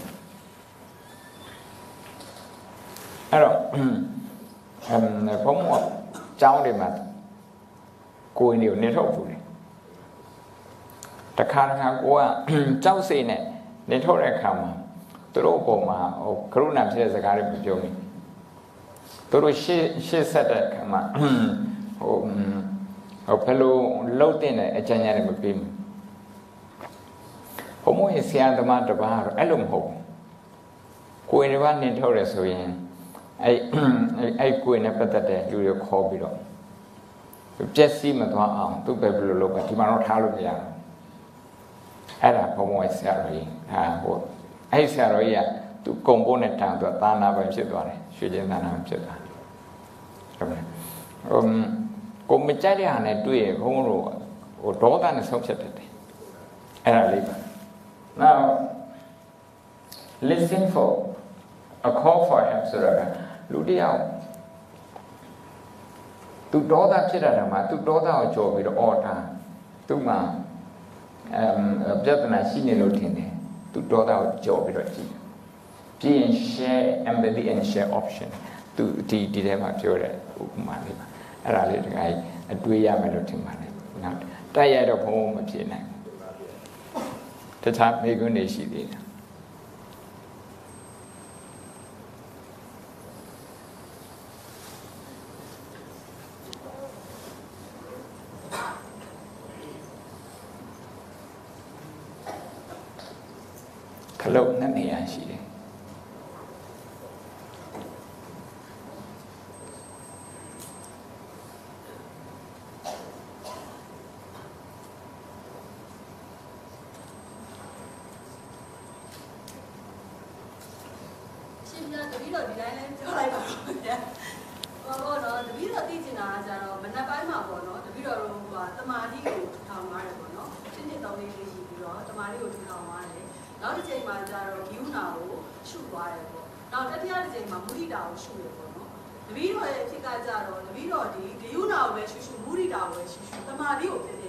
အဲ့တော့အမ်ဘုံမောကျောင်းတွေမှာကိုယ်နေကိုနေထုတ်ဘူးလေတခါတခါကိုကကြောက်စိတ်နဲ့နေထုတ်တဲ့အခါမှာသူတို့ပုံမှာဟိုကရုဏာဖြစ်တဲ့စကားတွေပြောမိသူတို့ရှေ့ရှေ့ဆက်တဲ့အခါမှာဟိုဟိုဘယ်လိုလှုပ်တဲ့အကြံဉာဏ်တွေမပေးဘူး ဘုံမို့ဆရာသမားတပါးတော့အဲ့လိုမဟုတ်ဘူးကိုယ်တစ်ပါးနေထုတ်ရဆိုရင်အဲ့အဲ့ကိုယ်နဲ့ပတ်သက်တဲ့လူတွေခေါ်ပြီးတော့ပြက်စီးမသွားအောင်သူပဲဘယ်လိုလုပ်ပဲဒီမှာတော့ထားလို့မရဘူးအဲ့ဒါဘုံမို့ဆရာတော်ကြီးဟာဟိုအဲ့ဆရာတော်ကြီးကသူကုံပိုးနဲ့တန်သူသာနာပိုင်ဖြစ်သွားတယ်ရွှေကျင်းသာနာဖြစ်သွားတယ်ဟုတ်တယ်ဟိုကိုမကြိုက်တဲ့ဟာနဲ့တွေ့ရဘုံတို့ဟိုဒေါသနဲ့ဆုံးဖြတ်တတ်တယ်အဲ့ဒါလေးပါ now listen for a call for help ဆိုတာကလူတယောက်သူဒေါသဖြစ်တာမှာသူဒေါသကိုကြော်ပြီးတော့အော်တာသူ့မှာအမ်ပြဿနာရှိနေလို့ထင်တယ်သူဒေါသကိုကြော်ပြီးတော့ကြည့်ပြီးရင် share empathy and share option သူဒီဒီထဲမှာပြောတဲ့ဥပမာလေးပါအဲ့ဒါလေးတခါအတွေးရမယ်လို့ထင်ပါတယ်နော်တိုက်ရတော့ဘုံမဖြစ်နိုင် တခြားမိကွန်းနေရှိသေးတယ်ခလုတ်နှစ်နေရာရှိတယ်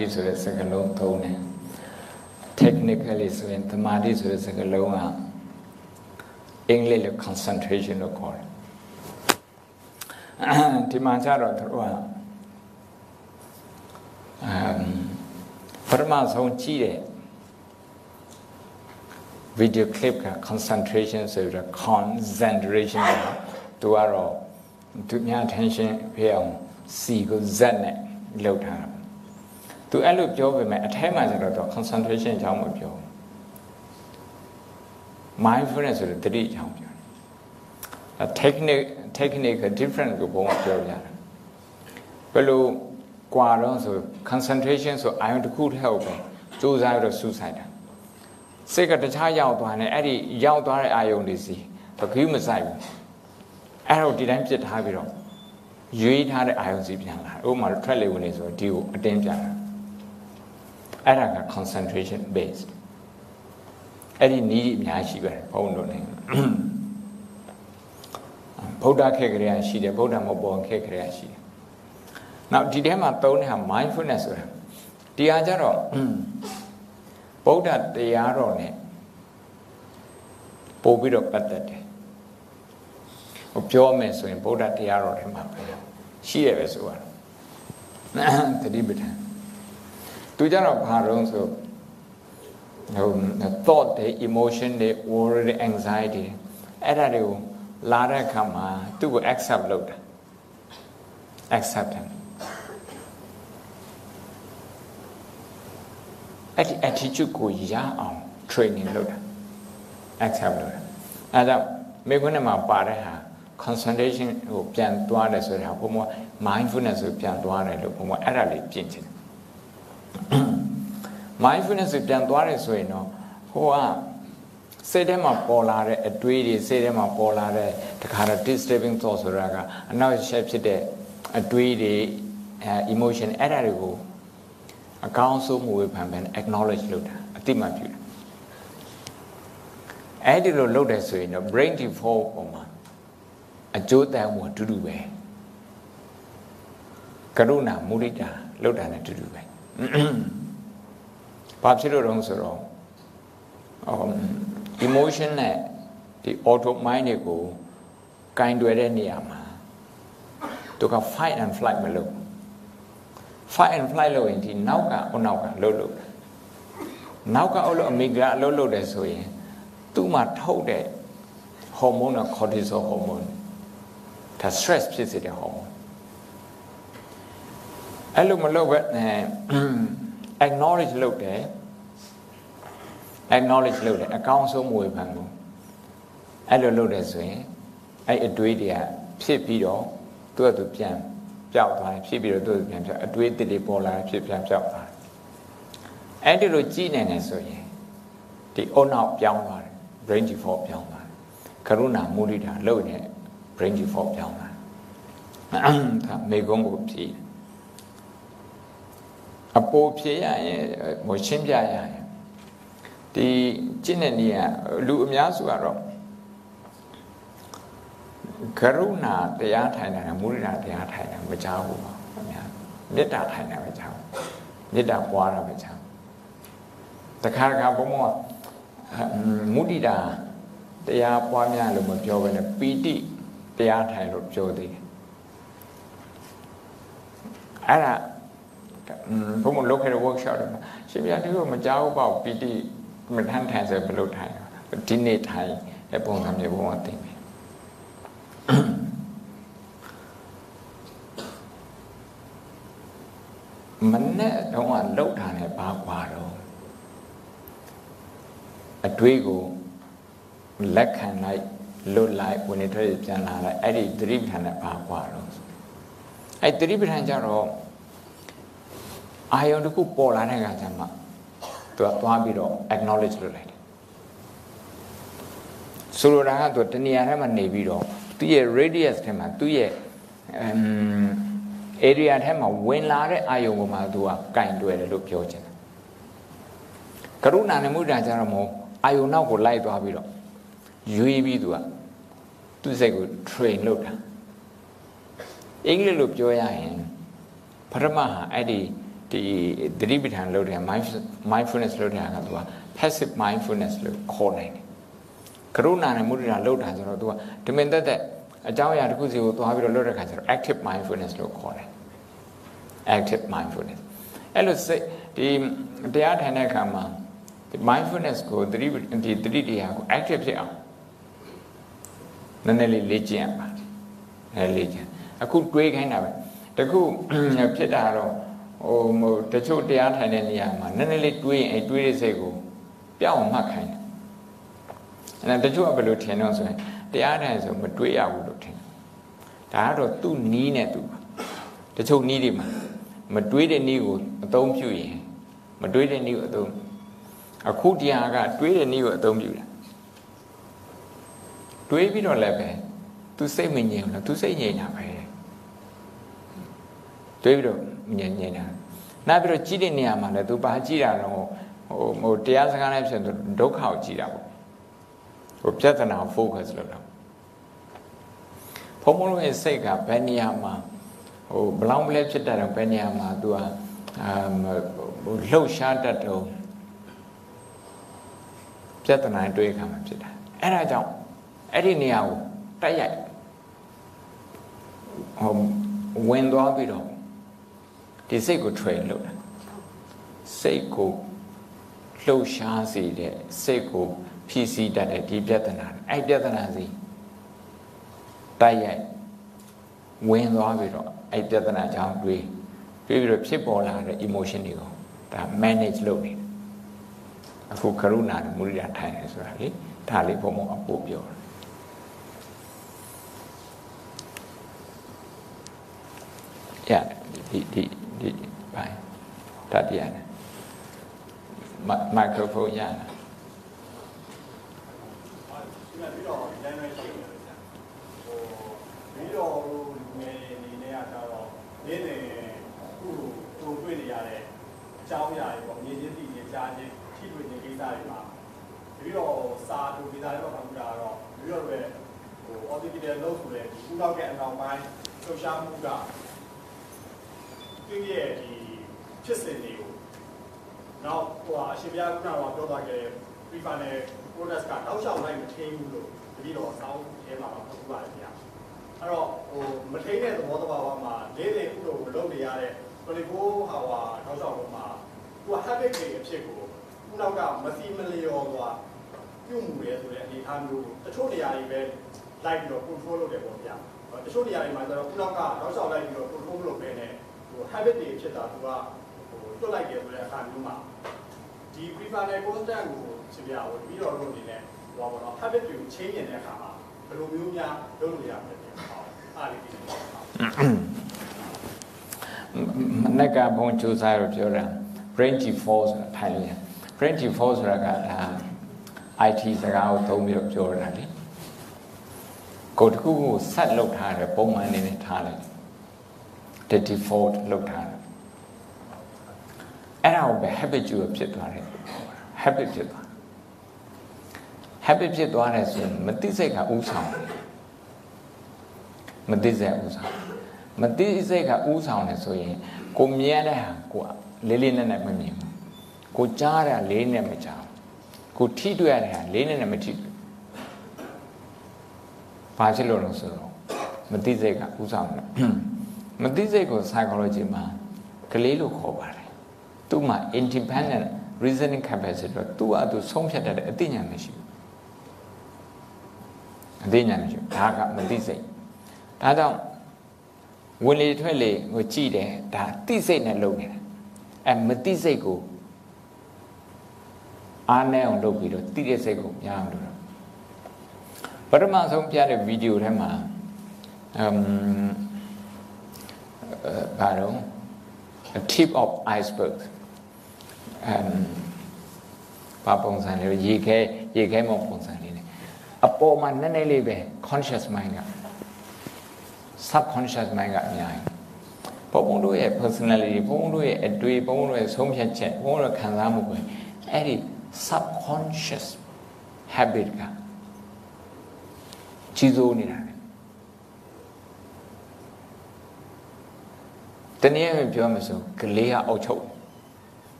ဓိဆိုတဲ့စကားလုံးသုံးတယ် technically ဆိုရင်သမာဓိဆိုတဲ့စကားလုံးကအင်္ဂလိပ်လို concentration လို့ခေါ်တယ်ဒီမှာကျတော့သူတို့ကအမ်ပထမဆုံးကြည့်တဲ့ video clip က concentration ဆိုပြီးတော့ concentration ကသူကတော့သူများ attention ဖြစ်အောင် C ကို Z နဲ့လောက်ထားတာသူအဲ့လိုပြောပေမဲ့အထဲမှာကျတော့သူ concentration အကြောင်းမပြော mindfulness ဆိုတဲ့တတိအကြောင်းပြောတယ် technique technique different ကိုပုံပြောကြတယ်ဘယ်လိုကွာတော့ဆို concentration ဆိုအာရုံတစ်ခုတည်းဟုတ်ပဲစူးစမ်းရတော့စူးဆိုင်တာစိတ်ကတခြားရောက်သွားတယ်အဲ့ဒီရောက်သွားတဲ့အာယုံတွေစီဘကူးမဆိုင်ဘူးအဲ့တော့ဒီတိုင်းပြစ်ထားပြီးတော့ ရွေးထားတဲ့အာယုံစီပြန်လာဥပမာထွက်လေဝင်နေဆိုဒီကိုအတင်းပြန်လာအဲ့ဒါက concentration based အဲ့ဒီနည်းအများရှိပါတယ်ဘုန်းတော်နေဗုဒ္ဓခေတ်ကလေးရှိတယ်ဗုဒ္ဓမပေါ်ခေတ်ကလေးရှိတယ်နောက်ဒီထဲမှာသုံးတဲ့ဟာ mindfulness ဆိုတာတရားကြတော့ဗုဒ္ဓတရားတော် ਨੇ ပို့ပြီးတော့ပတ်သက်တယ် ဟိုပြောမယ်ဆိုရင်ဗုဒ္ဓတရားတော်ထဲမှာပဲရှိရပဲဆိုတော့တတိပဋ္ဌာန်သူကြတော့ဘာတော့ဆိုဟို thought တွေ emotion တွေ worry တွေ anxiety အဲ့ဒါတွေကိုလာတဲ့အခါမှာသူ့ကို accept လုပ်တာ acceptance အဲ့ဒီ attitude ကိုရအောင် training လုပ်တာ accept လုပ်တာအဲ့ဒါမိခွန်းထဲမှာပါတဲ့ဟာ concentration ဟိုပြန်သွားတယ်ဆိုတဲ့ဟာဘုံဘ mindfulness ကိုပြန်သွားတယ်လို့ဘုံဘအဲ့ဒါလေးပြင်ချင်တယ် mindfulness ကိုပြန်သွားတယ်ဆိုရင်တော့ဟိုကစိတ်ထဲမှာပေါ်လာတဲ့အတွေးတွေစိတ်ထဲမှာပေါ်လာတဲ့တခါတော့ disturbing thought ဆိုတာကအနောက်ရှက်ဖြစ်တဲ့အတွေးတွေအဲ emotion အဲ့ဒါတွေကိုအကောင်းဆုံးမဝေဖန်ပဲ acknowledge လုပ်တာအတိမတ်ပြုတာအဲ့ဒီလိုလုပ်တယ်ဆိုရင်တော့ brain default ပုံမှာ အကျိုးတန်မှုအတူတူပဲကရုဏာမုဒိတာလုပ်တာနဲ့အတူတူပဲဘာဖြစ်လို့တုံးဆိုတော့ emotion နဲ့ဒီ auto mind တွေကိုကင်တွယ်တဲ့နေရာမှာသူက fight and flight မလုပ် fight and flight လို့ရင်ဒီနောက်ကဟိုနောက်ကလှုပ်လှုပ်နောက်ကအလုပ်အမိဂရာအလုပ်လုပ်တယ်ဆိုရင်သူ့မှာထုတ်တဲ့ဟော်မုန်းက cortisol ဟော်မုန်း ဒါ stress ဖြစ်စေတဲ့ဟော်မုန်းအဲ့လိုမလုပ်ပဲ acknowledge လုပ်တယ် acknowledge လုပ်တယ်အကောင်းဆုံးမဝေဖန်ဘူးအဲ့လိုလုပ်တယ်ဆိုရင်အဲ့အတွေးတွေကဖြစ်ပြီးတော့သူ့အတူပြန်ပျောက်သွားတယ်ဖြစ်ပြီးတော့သူ့အတူပြန်ပျောက်အတွေးတစ်တွေပေါ်လာဖြစ်ပြန်ပျောက်သွားတယ်အဲ့ဒီလိုကြည်နေတယ်ဆိုရင်ဒီအုံနောက်ပြောင်းသွားတယ် brain default ပြောင်းသွားတယ်ကရုဏာမုဒိတာလုပ်နေ brain default ပြောင်းသွားတယ်ဒါမေကုန်းကိုဖြည့်အပိုးဖြည့်ရရင်ဟိုရှင်းပြရရင်ဒီကျင့်တဲ့နေရလူအများစုကတော့ကရုဏာတရားထိုင်တာမုဒိတာတရားထိုင်တာမကြောက်ဘူးပါအများမေတ္တာထိုင်တာမကြောက်မေတ္တာပွားတာမကြောက်တခါတခါဘုံဘမုဒိတာတရားပွားများလို့မပြောဘဲနဲ့ပီတိ တရားထိုင်လို့ပြောသေးတယ်အဲ့ဒါဘုံဘလုတ်ခဲ့တဲ့ workshop တွေမှာရှင်ပြဒီလိုမကြောက်ပေါ့ပီတိမထမ်းထိုင်ဆိုဘယ်လိုထိုင်ဒီနေ့ထိုင်တဲ့ပုံစံမျိုးဘုံကသိပြီမနဲ့တော့ကလှုပ်တာနဲ့ဘာကွာတော့အတွေးကိုလက်ခံလိုက် လွတ်လိုက်ဝင်နေထွက်ပြန်လာလိုက်အဲ့ဒီသတိပဋ္ဌာန်နဲ့ဘာကွာတော့အဲ့သတိပဋ္ဌာန်ကြတော့အာယုံတစ်ခုပေါ်လာတဲ့အခါကျမှသူကသွားပြီးတော့ acknowledge လုပ်လိုက်တယ်ဆိုလိုတာကသူတနေရာထဲမှာနေပြီးတော့သူ့ရဲ့ radius ထဲမှာသူ့ရဲ့ um area ထဲမှာဝင်လာတဲ့အာယုံပေါ်မှာသူကကင်တွယ်တယ်လို့ပြောချင်တယ်ကရုဏာနဲ့မုဒ္ဒရာကြတော့မဟုတ်အာယုံနောက်ကိုလိုက်သွားပြီးတော့ရွေးပြီးသူက သူ့စိတ်ကို train လုပ်တာအင်္ဂလိပ်လိုပြောရရင်ပထမဟာအဲ့ဒီဒီသတိပဋ္ဌာန်လုပ်တဲ့ mindfulness လုပ်တဲ့ဟာကသူက passive mindfulness လို့ခေါ်နိုင်တယ်ကရုဏာနဲ့မုဒိတာလုပ်တာဆိုတော့သူကဒမင်သက်သက်အကြောင်းအရာတစ်ခုစီကိုသွားပြီးတော့လုပ်တဲ့ခါကျတော့ active mindfulness လို့ခေါ်တယ် active mindfulness အဲ့လိုစိတ်ဒီတရားထိုင်တဲ့အခါမှာဒီ mindfulness ကိုသတိဒီသတိတရားကို active ဖြစ်အောင် နည်းနည်းလေးလေ့ကျင့်ရပါတယ်အဲလေ့ကျင့်အခုတွေးခိုင်းတာပဲတခုဖြစ်တာတော့ဟိုဟိုတချို့တရားထိုင်တဲ့နေရာမှာနည်းနည်းလေးတွေးရင်အဲတွေးတဲ့စိတ်ကိုပြောင်းမှတ်ခိုင်းတယ်အဲ့ဒါတချို့ကဘယ်လိုထင်တော့ဆိုရင်တရားထိုင်ဆိုမတွေးရဘူးလို့ထင်ဒါကတော့သူ့နီးနဲ့သူပါတချို့နီးတွေမှာမတွေးတဲ့နီးကိုအသုံးပြုရင်မတွေးတဲ့နီးကိုအသုံးအခုတရားကတွေးတဲ့နီးကိုအသုံးပြုတာ တွေးပြီးတော့လည်းပဲသူစိတ်မငြိမ်ဘူးလားသူစိတ်ငြိမ်တာပဲတွေးပြီးတော့ငြိမ်ငြိမ်တာနောက်ပြီးတော့ကြည့်တဲ့နေရာမှာလည်းသူဘာကြည့်တာတော့ဟိုဟိုတရားစကားနဲ့ဖြစ်သူဒုက္ခကိုကြည့်တာပေါ့ဟိုပြဿနာကို focus လုပ်တာဘုံဘုံရဲ့စိတ်ကဘယ်နေရာမှာဟိုဘလောင်ဘလဲဖြစ်တတ်တော့ဘယ်နေရာမှာ तू อ่าဟိုလှုပ်ရှားတတ်တော့ပြဿနာတွေးခါမှာဖြစ်တာအဲ့ဒါကြောင့် အဲ့ဒီနေရာကိုတိုက်ရိုက်ဟိုဝင်သွားပြီးတော့ဒီစိတ်ကို train လုပ်တာစိတ်ကိုလှုပ်ရှားစေတဲ့စိတ်ကိုဖြည့်ဆည်းတတ်တဲ့ဒီပြဿနာအဲ့ပြဿနာစီတိုက်ရိုက်ဝင်သွားပြီးတော့အဲ့ပြဿနာကြောင့်တွေးတွေးပြီးတော့ဖြစ်ပေါ်လာတဲ့ emotion တွေကိုဒါ manage လုပ်နေတယ်အခုကရုဏာနဲ့မုရိဒာထိုင်နေဆိုတာလေဒါလေးဘုံဘုံအပို့ပြောတ ယ်ရဒီဒီဒီဘိုင်တတိယနဲ့မိုက်ခရိုဖုန်းရတာပြီးတော့လမ်းမရှိဘူးဟိုပြီးတော့လူငယ်အနေနဲ့ကကျတော့နင်းနေခုဟိုတွေ့နေရတဲ့အကြောင်းအရာတွေပေါ့မြင်ချင်းသိချင်းကြားချင်းထိတွေ့ခြင်းကိစ္စတွေမှာပြီးတော့စာတူဒီဇိုင်းတော့ကွန်ပျူတာတော့ပြီးတော့ပဲဟို artificial လို့ဆိုတဲ့ဒီခုနောက်ကအနောက်ပိုင်းလှုပ်ရှားမှုက သူရဲ့ဒီဖြစ်စဉ်တွေကိုနောက်ဟိုအရှင်ဘုရားကပြောသွားခဲ့တဲ့ pre-final product ကတောက်လျှောက်လိုက်မထင်းဘူးလို့တတိတော်အဆောင်ထဲမှာတော့ပြောပါတယ်ဗျာအဲ့တော့ဟိုမထင်းတဲ့သဘောတဘာဝမှာလေးလေးဥလို့လုပ်နေရတဲ့24ဟာဝါတောက်လျှောက်လုံးမှာသူက habit တွေအဖြစ်ကိုခုနောက်ကမစီမလျော်သွားပြုမှုရဲဆိုတဲ့အနေအထားမျိုးတချို့နေရာတွေပဲလိုက်ပြီးတော့ control လုပ်တယ်ပေါ့ဗျာတချို့နေရာတွေမှာကျတော့ခုနောက်ကတောက်လျှောက်လိုက်ပြီးတော့ control မလုပ်ဘဲနဲ့ဟို habit တွေဖြစ်တာသူကဟိုတွတ်လိုက်တယ်ဆိုတဲ့အခါမျိုးမှာဒီ pre-final constant ကိုရှင်ပြဝင်ပြီးတော့လို့အနေနဲ့ဟောပါတော့ habit တွေကို change နေတဲ့အခါမှာဘယ်လိုမျိုးများလုပ်လို့ရမလဲပြန်ဟောအားလေးဒီနေ့ဟောမနက်ကဘုံစူးစားရပြောတာ brain G4 ဆိုတာထိုင်လို့ရ brain G4 ဆိုတာကဒါ IT စကားကိုသုံးပြီးတော့ပြောတာလေကိုယ်တစ်ခုကိုဆက်လုပ်ထားတယ်ပုံမှန်နေနေထားလိုက် the default လုပ်ထားတယ်အဲ့ဒါကိုပဲ habit ကျူဖြစ်သွားတယ် habit ဖြစ်သွား habit ဖြစ်သွားတယ်ဆိုရင်မသိစိတ်ကဥဆောင်တယ်မသိစိတ်ဥဆောင်မသိစိတ်ကဥဆောင်တယ်ဆိုရင်ကိုမြင်ရတဲ့ဟာကိုလေးလေးနက်နက်မမြင်ဘူးကိုကြားတာလေးနဲ့မကြားဘူးကိုထိတွေ့ရတဲ့ဟာလေးနဲ့နဲ့မထိတွေ့ဘာဖြစ်လို့လဲဆိုတော့မသိစိတ်ကဥဆောင်တယ် မသိစိတ်ကို psychology မှာကလေးလို့ခေါ်ပါတယ်သူ့မှာ independent reasoning capacity တော့သူ့အတူဆုံးဖြတ်တတ်တဲ့အသိဉာဏ်မရှိဘူးအသိဉာဏ်မရှိဘူးဒါကမသိစိတ်ဒါကြောင့်ဝင်လေထွက်လေကိုကြည့်တယ်ဒါသိစိတ်နဲ့လုပ်နေတာအဲမသိစိတ်ကိုအားနဲ့အောင်လုပ်ပြီးတော့သိတဲ့စိတ်ကိုများအောင်လုပ်တာပထမဆုံးပြတဲ့ဗီဒီယိုထဲမှာအမ် ဘာတော့ a tip of iceberg အမ်ဘာပုံစံလေးရေခဲရေခဲမပုံစံလေးနဲ့အပေါ်မှာနည်းနည်းလေးပဲ conscious mind က subconscious mind ကအများကြီးဘုံဘုံတို့ရဲ့ personality ဘုံဘုံတို့ရဲ့အတွေ့ဘုံဘုံတို့ရဲ့ဆုံးဖြတ်ချက်ဘုံဘုံတို့ခံစားမှုပဲအဲ့ဒီ subconscious habit ကကြီးစိုးနေတာလေ တနည်းအားဖြင့်ပြောမှဆိုကလေးကအုပ်ချုပ်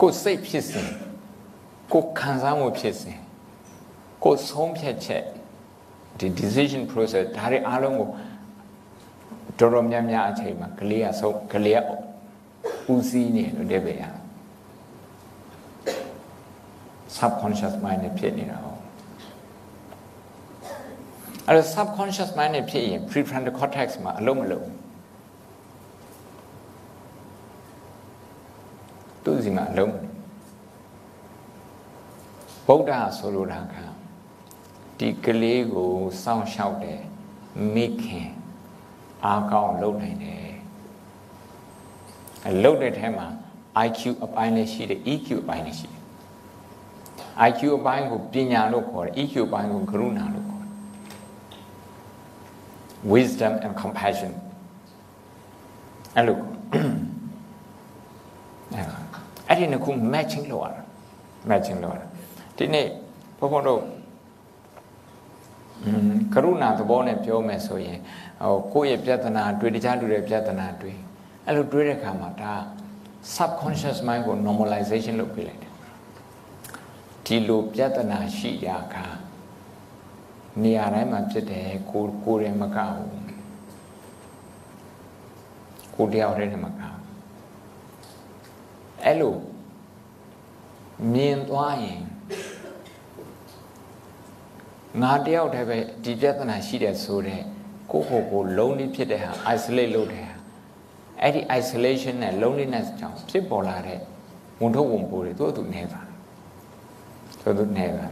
ကိုယ်စိတ်ဖြစ်စဉ်ကိုယ်ခံစားမှုဖြစ်စဉ်ကိုယ်ဆုံးဖြတ်ချက်ဒီ decision process ဒါတွေအားလုံးကိုတော်တော်များများအချိန်မှာကလေးကဆုံးကလေးကဦးစီးနေလို့တည်းပဲရ subconscious mind နဲ့ဖြစ်နေတာဟုတ်အဲ့တော့ subconscious mind နဲ့ဖြစ်ရင် prefrontal cortex မှာအလုံးမလုံး သူ့စီမှာအလုံးဗုဒ္ဓဆိုလိုတာကဒီကလေးကိုစောင့်ရှောက်တယ်မိခင်အားကောင်းလုပ်နိုင်တယ်အလုပ်တဲ့ထဲမှာ IQ အပိုင်းလည်းရှိတယ် EQ အပိုင်းလည်းရှိတယ် IQ အပိုင်းကိုပညာလို့ခေါ်တယ် EQ အပိုင်းကိုကရုဏာလို့ခေါ်တယ် wisdom and compassion အဲ့လိုအဲ့ ဒီနှစ်ခု matching လုပ်ရတာ matching လုပ်ရတာဒီနေ့ဘုန်းဘုန်းတို့อืมကရုဏာသဘောနဲ့ပြောမယ်ဆိုရင်ဟိုကိုယ့်ရဲ့ပြဿနာတွေ့တခြားလူတွေပြဿနာတွေ့အဲ့လိုတွေ့တဲ့အခါမှာဒါ subconscious mind ကို normalization လုပ်ပေးလိုက်တယ်ဒီလိုပြဿနာရှိရာကနေရာတိုင်းမှာဖြစ်တယ်ကိုကိုယ်ရင်မကဘူးကိုတယောက်တည်းနဲ့မကဘူးအဲ့လို မြင်သွားရင်ငါတယောက်တည်းပဲဒီပြဿနာရှိတယ်ဆိုတဲ့ကိုယ့်ကိုယ်ကိုလုံးလေးဖြစ်တဲ့ဟာ isolate လုပ်တဲ့ဟာအဲ့ဒီ isolation နဲ့ loneliness ကြောင့်ဖြစ်ပေါ်လာတဲ့ဝန်ထုတ်ဝန်ပိုးတွေသူ့အတူနေပါသူ့သူနေပါ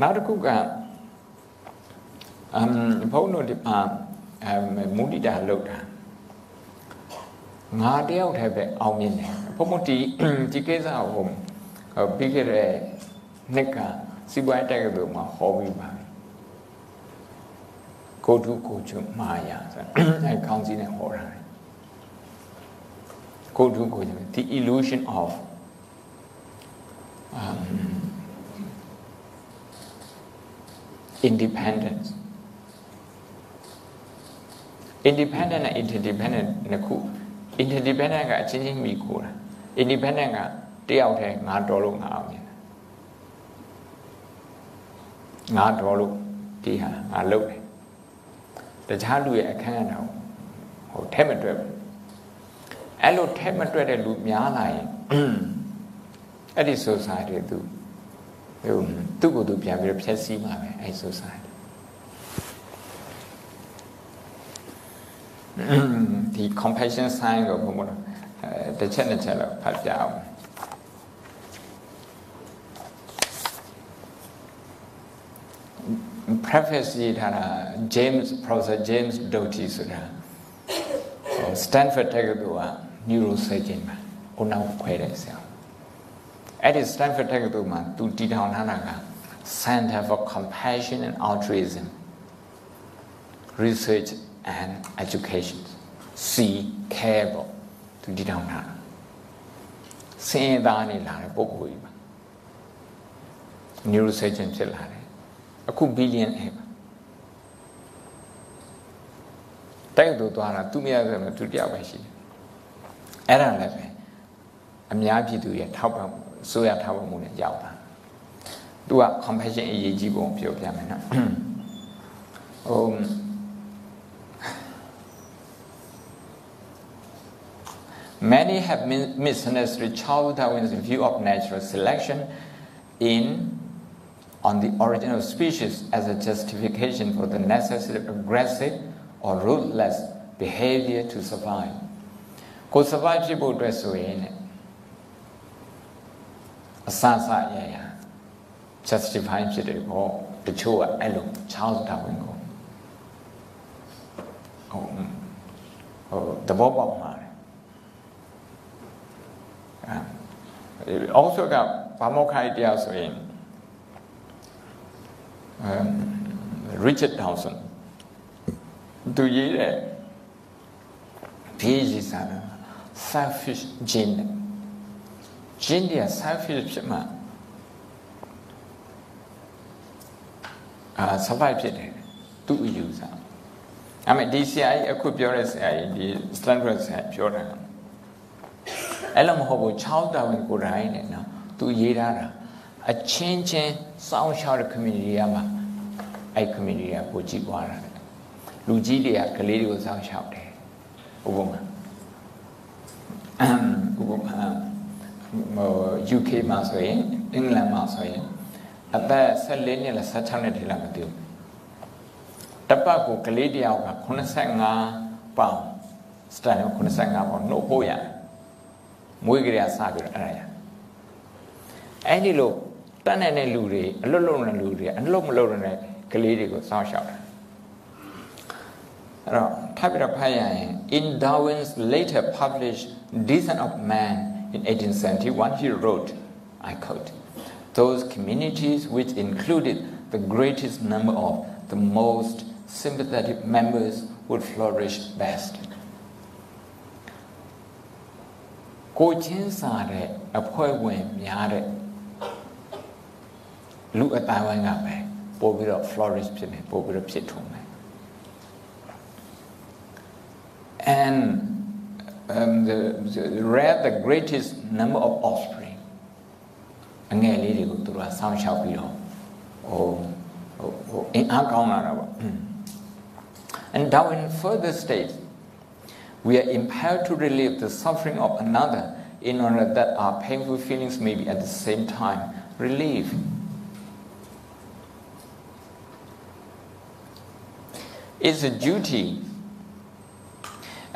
နောက်တစ်ခုကအမ်ဘုန်းတို့ဒီမှာအမ်မူတိတာလောက်တာ ငါတယောက်တည်းပဲအောင်မြင်တယ်ဘုန်းဘုန်းဒီဒီကိစ္စကိုပြီးခဲ့တဲ့နှစ်ကစီပွားရေးတက္ကသိုလ်မှာဟောပြီးပါကိုတုကိုချုမာယာဆိုအဲခေါင်းကြီးနဲ့ဟောတာကိုတုကိုချု the illusion of um, independence independent နဲ့ interdependent နှစ်ခု interdependent ကအချင်းချင်းမိကိုတာ independent ကတယောက်တည်းငါတော်လို့ငါအောင်မြင်ငါတော်လို့ဒီဟာငါလုပ်တယ်တခြားလူရဲ့အခန်းကဏ္ဍကိုဟိုထဲမတွက်ဘူးအဲ့လိုထဲမတွက်တဲ့လူများလာရင်အဲ့ဒီ society သူဟိုသူ့ကိုယ်သူပြန်ပြီးဖြည့်ဆည်းမှာပဲအဲ့ society ဒီ compassion sign ကိုဘုံဘုံအဲတစ်ချက်နှစ်ချက်လောက်ဖတ်ပြအောင် preface ရေးထားတာ James Professor James Doty ဆိုတာဟို Stanford တက္ကသိုလ်က neurosurgeon ပါအုံနောက်ခွဲတဲ့ဆရာအဲ့ဒီ Stanford တက္ကသိုလ်မှာသူတည်ထောင်ထားတာက Center for Compassion and Altruism Research and Education C care ပေါ့သူတည်ထောင်ထားတာစင်ရသားနေလာတဲ့ပုဂ္ဂိုလ်ကြီးပါ neurosurgeon ဖြစ်လာတယ်အခုဘီလီယံအဲပါတိုက်တူသွားတာသူမရဆိုတော့သူတယောက်ပဲရှိတယ်အဲ့ဒါလည်းပဲအများပြည်သူရဲ့ထောက်ပံ့ဆိုရထောက်ပံ့မှုနဲ့ရောက်တာသူက compassion အရေးကြီးပုံပြောပြမယ်နော်ဟို Many have misunderstood Charles Darwin's view of natural selection in on the origin of species as a justification for the necessary aggressive or ruthless behavior to survive. ကို survive ဖြစ်ဖို့အတွက်ဆိုရင်အစအစရရ justify ဖြစ်တယ်ပေါ့တချို့ကအဲ့လို Charles Darwin ကိုဟိုဟိုသဘောပေါက်မှာ တယ်အဲ also ကဘာမောခိုင်တရားဆိုရင် um, Richard Dawson သူရေးတဲ့ PhD စာတမ်း selfish gene gene တွေက selfish ဖြစ်မှအာ survive ဖြစ်တယ်သူ့အယူဆအမေဒီဆရာကြီးအခုပြောတဲ့ဆရာကြီးဒီ Stanford ဆရာပြောတာ အဲ့လိုမဟုတ်ဘူး6တာဝင်ကိုယ်တိုင်နဲ့နော်သူရေးထားတာအချင်းချင်းစောင့်ရှောက်တဲ့ community ကမှာအဲ့ community ကပိုကြည့်သွားတာလူကြီးတွေကကလေးတွေကိုစောင့်ရှောက်တယ်ဥပမာဥပမာဟို UK မှာဆိုရင်အင်္ဂလန်မှာဆိုရင်အသက်14နှစ်လား16နှစ်ထိလားမသိဘူးတပတ်ကိုကလေးတယောက်က85ပေါင်စတန်85ပေါင်နှုတ်ဖို့ရတယ် မွေးကြရစပြီးတော့အဲ့ဒါရအဲ့ဒီလိုတတ်နေတဲ့လူတွေအလွတ်လွတ်တဲ့လူတွေအလွတ်မလွတ်တဲ့ကလေးတွေကိုစောင့်ရှောက်တယ်အဲ့တော့ထပ်ပြီးတော့ဖတ်ရရင် in Darwin's later published Descent of Man in 1871 he wrote I quote those communities which included the greatest number of the most sympathetic members would flourish best ကိုချင်းစာတဲ့အဖွဲ့ဝင်များတဲ့လူအတိုင်းဝိုင်းကပဲပို့ပြီးတော့ flourish ဖြစ်မယ်ပို့ပြီးတော့ဖြစ်ထွန်းမယ် and um, the, the rear the greatest number of offspring အငယ်လေးတွေကိုသူတို့ကစောင့်ရှောက်ပြီးတော့ဟိုဟိုဟိုအင်အားကောင်းလာတာပေါ့ and Darwin further states we are impelled to relieve the suffering of another in order that our painful feelings may be at the same time relieved it's a duty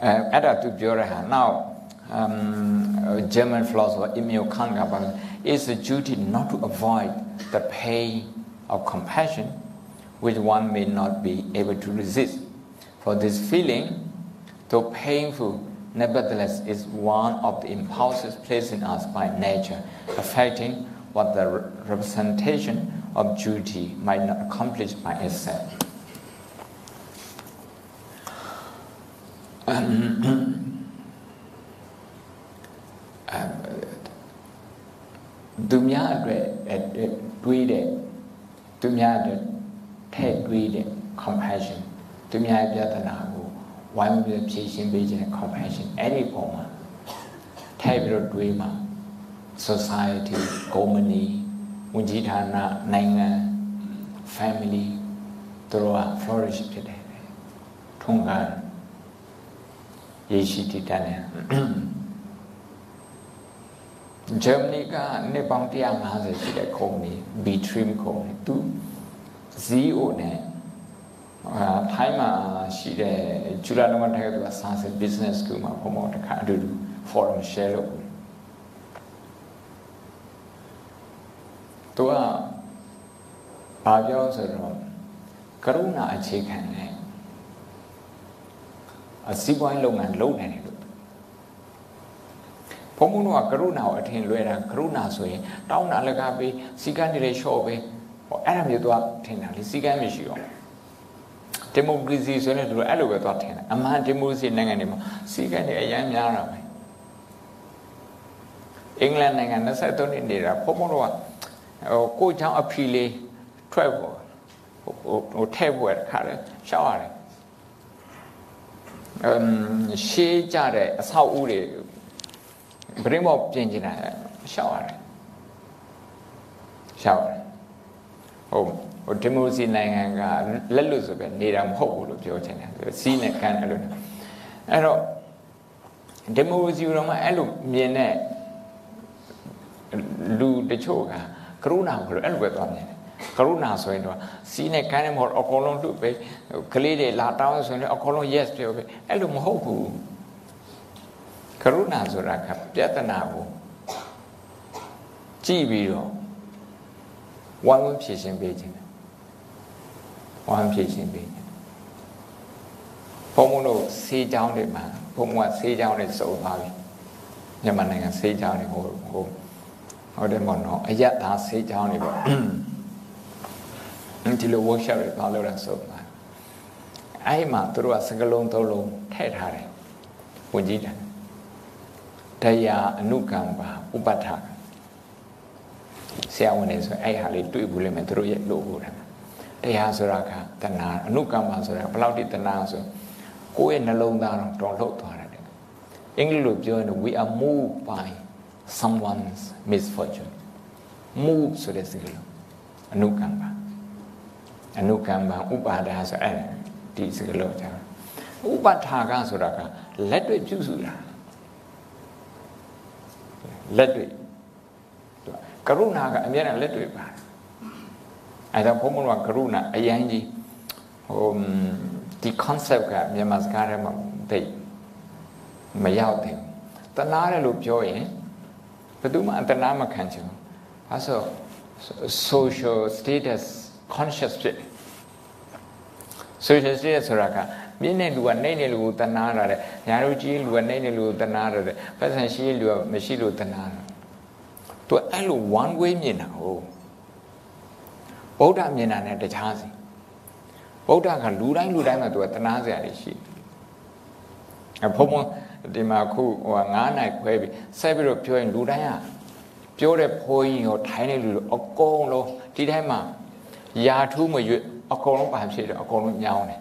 အဲအဲ့ဒါသူပြောရဟာ now um German philosopher Immanuel Kant ကပါ it's a duty not to avoid the pain of compassion which one may not be able to resist for this feeling though painful nevertheless is one of the impulses placed in us by nature affecting what the representation of duty might not accomplish by itself သူများအတွက်တွေးတဲ့သူများအတွက်ထဲ့တွေးတဲ့ compassion သူများပြဿနာကို ဝိုင်းပြီးဖြေရှင်းပေးခြင်း compassion အဲ့ဒီပုံမှာထဲ့ပြီးတော့တွေးမှာ society company ဝန်ကြီးဌာနနိုင်ငံ family တို့က flourish ဖြစ်တယ်ထုံးကားရေရှိတည်တတ်တယ်ဂျာမနီကနှစ်ပေါင်း150ရှိတဲ့ကုမ္ပဏီ B-Trim ကုမ္ပဏီသူ CEO နဲ့ အာထိုင်းမှာရှိတဲ့ဂျူလာနမထိုက်ကသူက Sunset Business School မှာဘုံဘောတခါအတူတူ forum share လုပ်ဘူးသူကဘာပြောဆိုတော့ကရုဏာအခြေခံတယ်အစည်းပွားရေးလုပ်ငန်းလုပ်နိုင်တယ်လို့ဘုံဘုံတို့ကကရုဏာကိုအထင်လွဲတာကရုဏာဆိုရင်တောင်းတာလကားပေးစီကန်းတွေလေလျှော့ပေးဟောအဲ့ဒါမျိုးသူကထင်တာလေစီကန်းမရှိတော့ ဒီမိုကရေစီဆိုရင်သူတို့အဲ့လိုပဲသွားထင်တယ်အမှန်ဒီမိုကရေစီနိုင်ငံတွေမှာစီကန်းတွေအများများတာပဲအင်္ဂလန်နိုင်ငံ23နှစ်နေတာဘုံဘုံတို့ကဟိုကိုချောင်းအဖီလေးထွက်ဖို့ဟိုဟိုထဲ့ဖို့တခါလေရှောက်ရတယ်အမ်ရှေးကြတဲ့အဆောက်အဦတွေဗရင်မောပြင်ကျင်တာရှောက်ရတယ်ရှောက်ရတယ်ဟုတ်ဟို ဒီမိုစီနိုင်ငံကလက်လွတ်ဆိုပဲနေတာမဟုတ်ဘူးလို့ပြောချင်တယ်စီးနဲ့ကန်းတယ်လို့အဲ့တော့ဒီမိုစီတော့မှအဲ့လိုမြင်တဲ့လူတချို့ကကရုဏာကိုအဲ့လိုပဲသွားမြင်တယ်ကရုဏာဆိုရင်တော့စီးနဲ့ကန်းနဲ့မဟုတ်အကုန်လုံးတို့ပဲကလေးတွေလာတောင်းဆိုရင်အကုန်လုံး yes ပြောပဲအဲ့လိုမဟုတ်ဘူးကရုဏာဆိုတာကပြဿနာကိုကြည့်ပြီးတော့ဝမ်းဝန်းဖြည့်ရှင်းပေးခြင်း ဝမ်းဖြည့်ရှင်းပေးခြင်းဘုံဘုံတို့ဆေးကြောင်းတွေမှာဘုံဘုံကဆေးကြောင်းတွေစုံသွားပြီမြန်မာနိုင်ငံဆေးကြောင်းတွေဟိုဟိုဟုတ်တယ်မော်နော်အယက်သားဆေးကြောင်းတွေပေါ့ဒီလို workshop တွေပါလို့ရဆိုမှာအဲ့မှာသူတို့ကစကလုံးသုံးလုံးထည့်ထားတယ်ဝင်ကြီးတယ်တရားအနုကံပါဥပဋ္ဌာဆရာဝန်တွေဆိုအဲ့ဟာလေးတွေ့ဘူးလိမ့်မယ်သူတို့ရဲ့လို့ဟုတ်တယ် တရားဆိုတာကတဏှာအနုကမ္မဆိုတာဘယ်လောက်ထိတဏှာဆိုကိုယ့်ရဲ့နှလုံးသားတော့တော်လှုပ်သွားတယ်အင်္ဂလိပ်လိုပြောရင် we are moved by someone's misfortune move ဆိုတဲ့စကားလုံးအနုကမ္မအနုကမ္မဥပါဒါဆိုအဲ့ဒီစကားလုံးကြောင့်ဥပထာကဆိုတာကလက်တွေ့ပြုစုတာလက်တွေ့ကရုဏာကအများနဲ့လက်တွေ့ပါတယ် အဲဒါဘုံဘုံကကရုဏာအရင်ကြီးဟိုဒီ concept ကမြန်မာစကားထဲမှာတိတ်မရောက်သေးဘူးတနာတယ်လို့ပြောရင်ဘယ်သူမှအတနာမခံချင်ဘူးအဲဆို social status conscious ဖြစ် social status ဆိုတာကမြင့်တဲ့လူကနှိမ့်တဲ့လူကိုတနာရတယ်ညာတို့ကြီးလူကနှိမ့်တဲ့လူကိုတနာရတယ်ပတ်စံရှိတဲ့လူကမရှိလို့တနာတယ်သူအဲ့လို one way မြင်တာဟုတ် ဗုဒ္ဓမြင်တာနဲ့တခြားစီဗုဒ္ဓကလူတိုင်းလူတိုင်းမှာသူကတနာစရာတွေရှိအဖုံဖုံဒီမှာခုဟို9နိုင်ခွဲပြီဆက်ပြီးတော့ပြောရင်လူတိုင်းကပြောတဲ့ဖိုးကြီးကိုထိုင်းတဲ့လူတွေအကုန်လုံးဒီတိုင်းမှာယာထူးမရွတ်အကုန်လုံးပါဖြစ်တယ်အကုန်လုံးညောင်းတယ်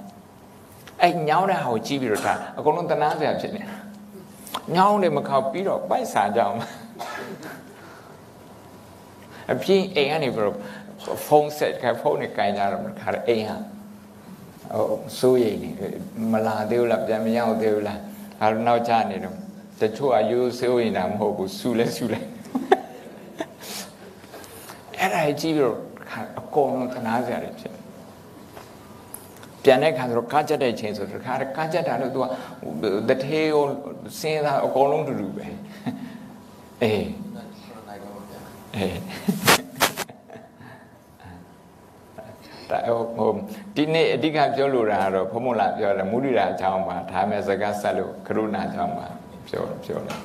အဲ့ညောင်းတဲ့ဟာကိုကြည့်ပြီးတော့ဒါအကုန်လုံးတနာစရာဖြစ်နေတာညောင်းတယ်မခောက်ပြီးတော့ပိုက်စာကြအောင်အပြင်းအိမ်ကနေပြီးတော့ ဖုန်းဆက်ကဖုန်းနဲ့ကင်ကြတော့ခါအိမ်ဟာဟိုစိုးရိမ်နေမလာသေးဘူးလားပြန်မရောက်သေးဘူးလားအဲတော့နောက်ကျနေတော့တချို့အယူစိုးရိမ်တာမဟုတ်ဘူးစူလဲစူလဲအဲ့ဒါကြည့်ပြီးတော့အကုန်လုံးတနာစရာတွေဖြစ်ပြန်တဲ့ခါဆိုတော့ကားကြက်တဲ့ချိန်ဆိုတော့ခါကားကြက်တာလို့သူကတထေးကိုစဉ်းစားအကုန်လုံးတူတူပဲအေးအေး ဒါဟိုဒီနေ့အဓိကပြောလိုတာကတော့ဘုံမလာပြောတယ်မုဒိရာအကြောင်းပါဒါမဲ့စကားဆက်လို့ကရုဏာအကြောင်းပါပြောပြောတယ်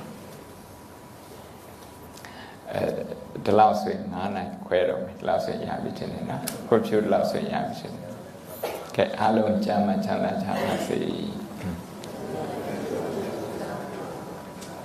အဲဒီလောက်ဆိုရင်9နိုင်ခွဲတော့မယ်ဒီလောက်ဆိုရင်ရပြီချင်းနေနော်ခွဖြူဒီလောက်ဆိုရင်ရပြီချင်းနေကဲအားလုံးကြမ်းမှချမ်းသာချမ်းသာစေ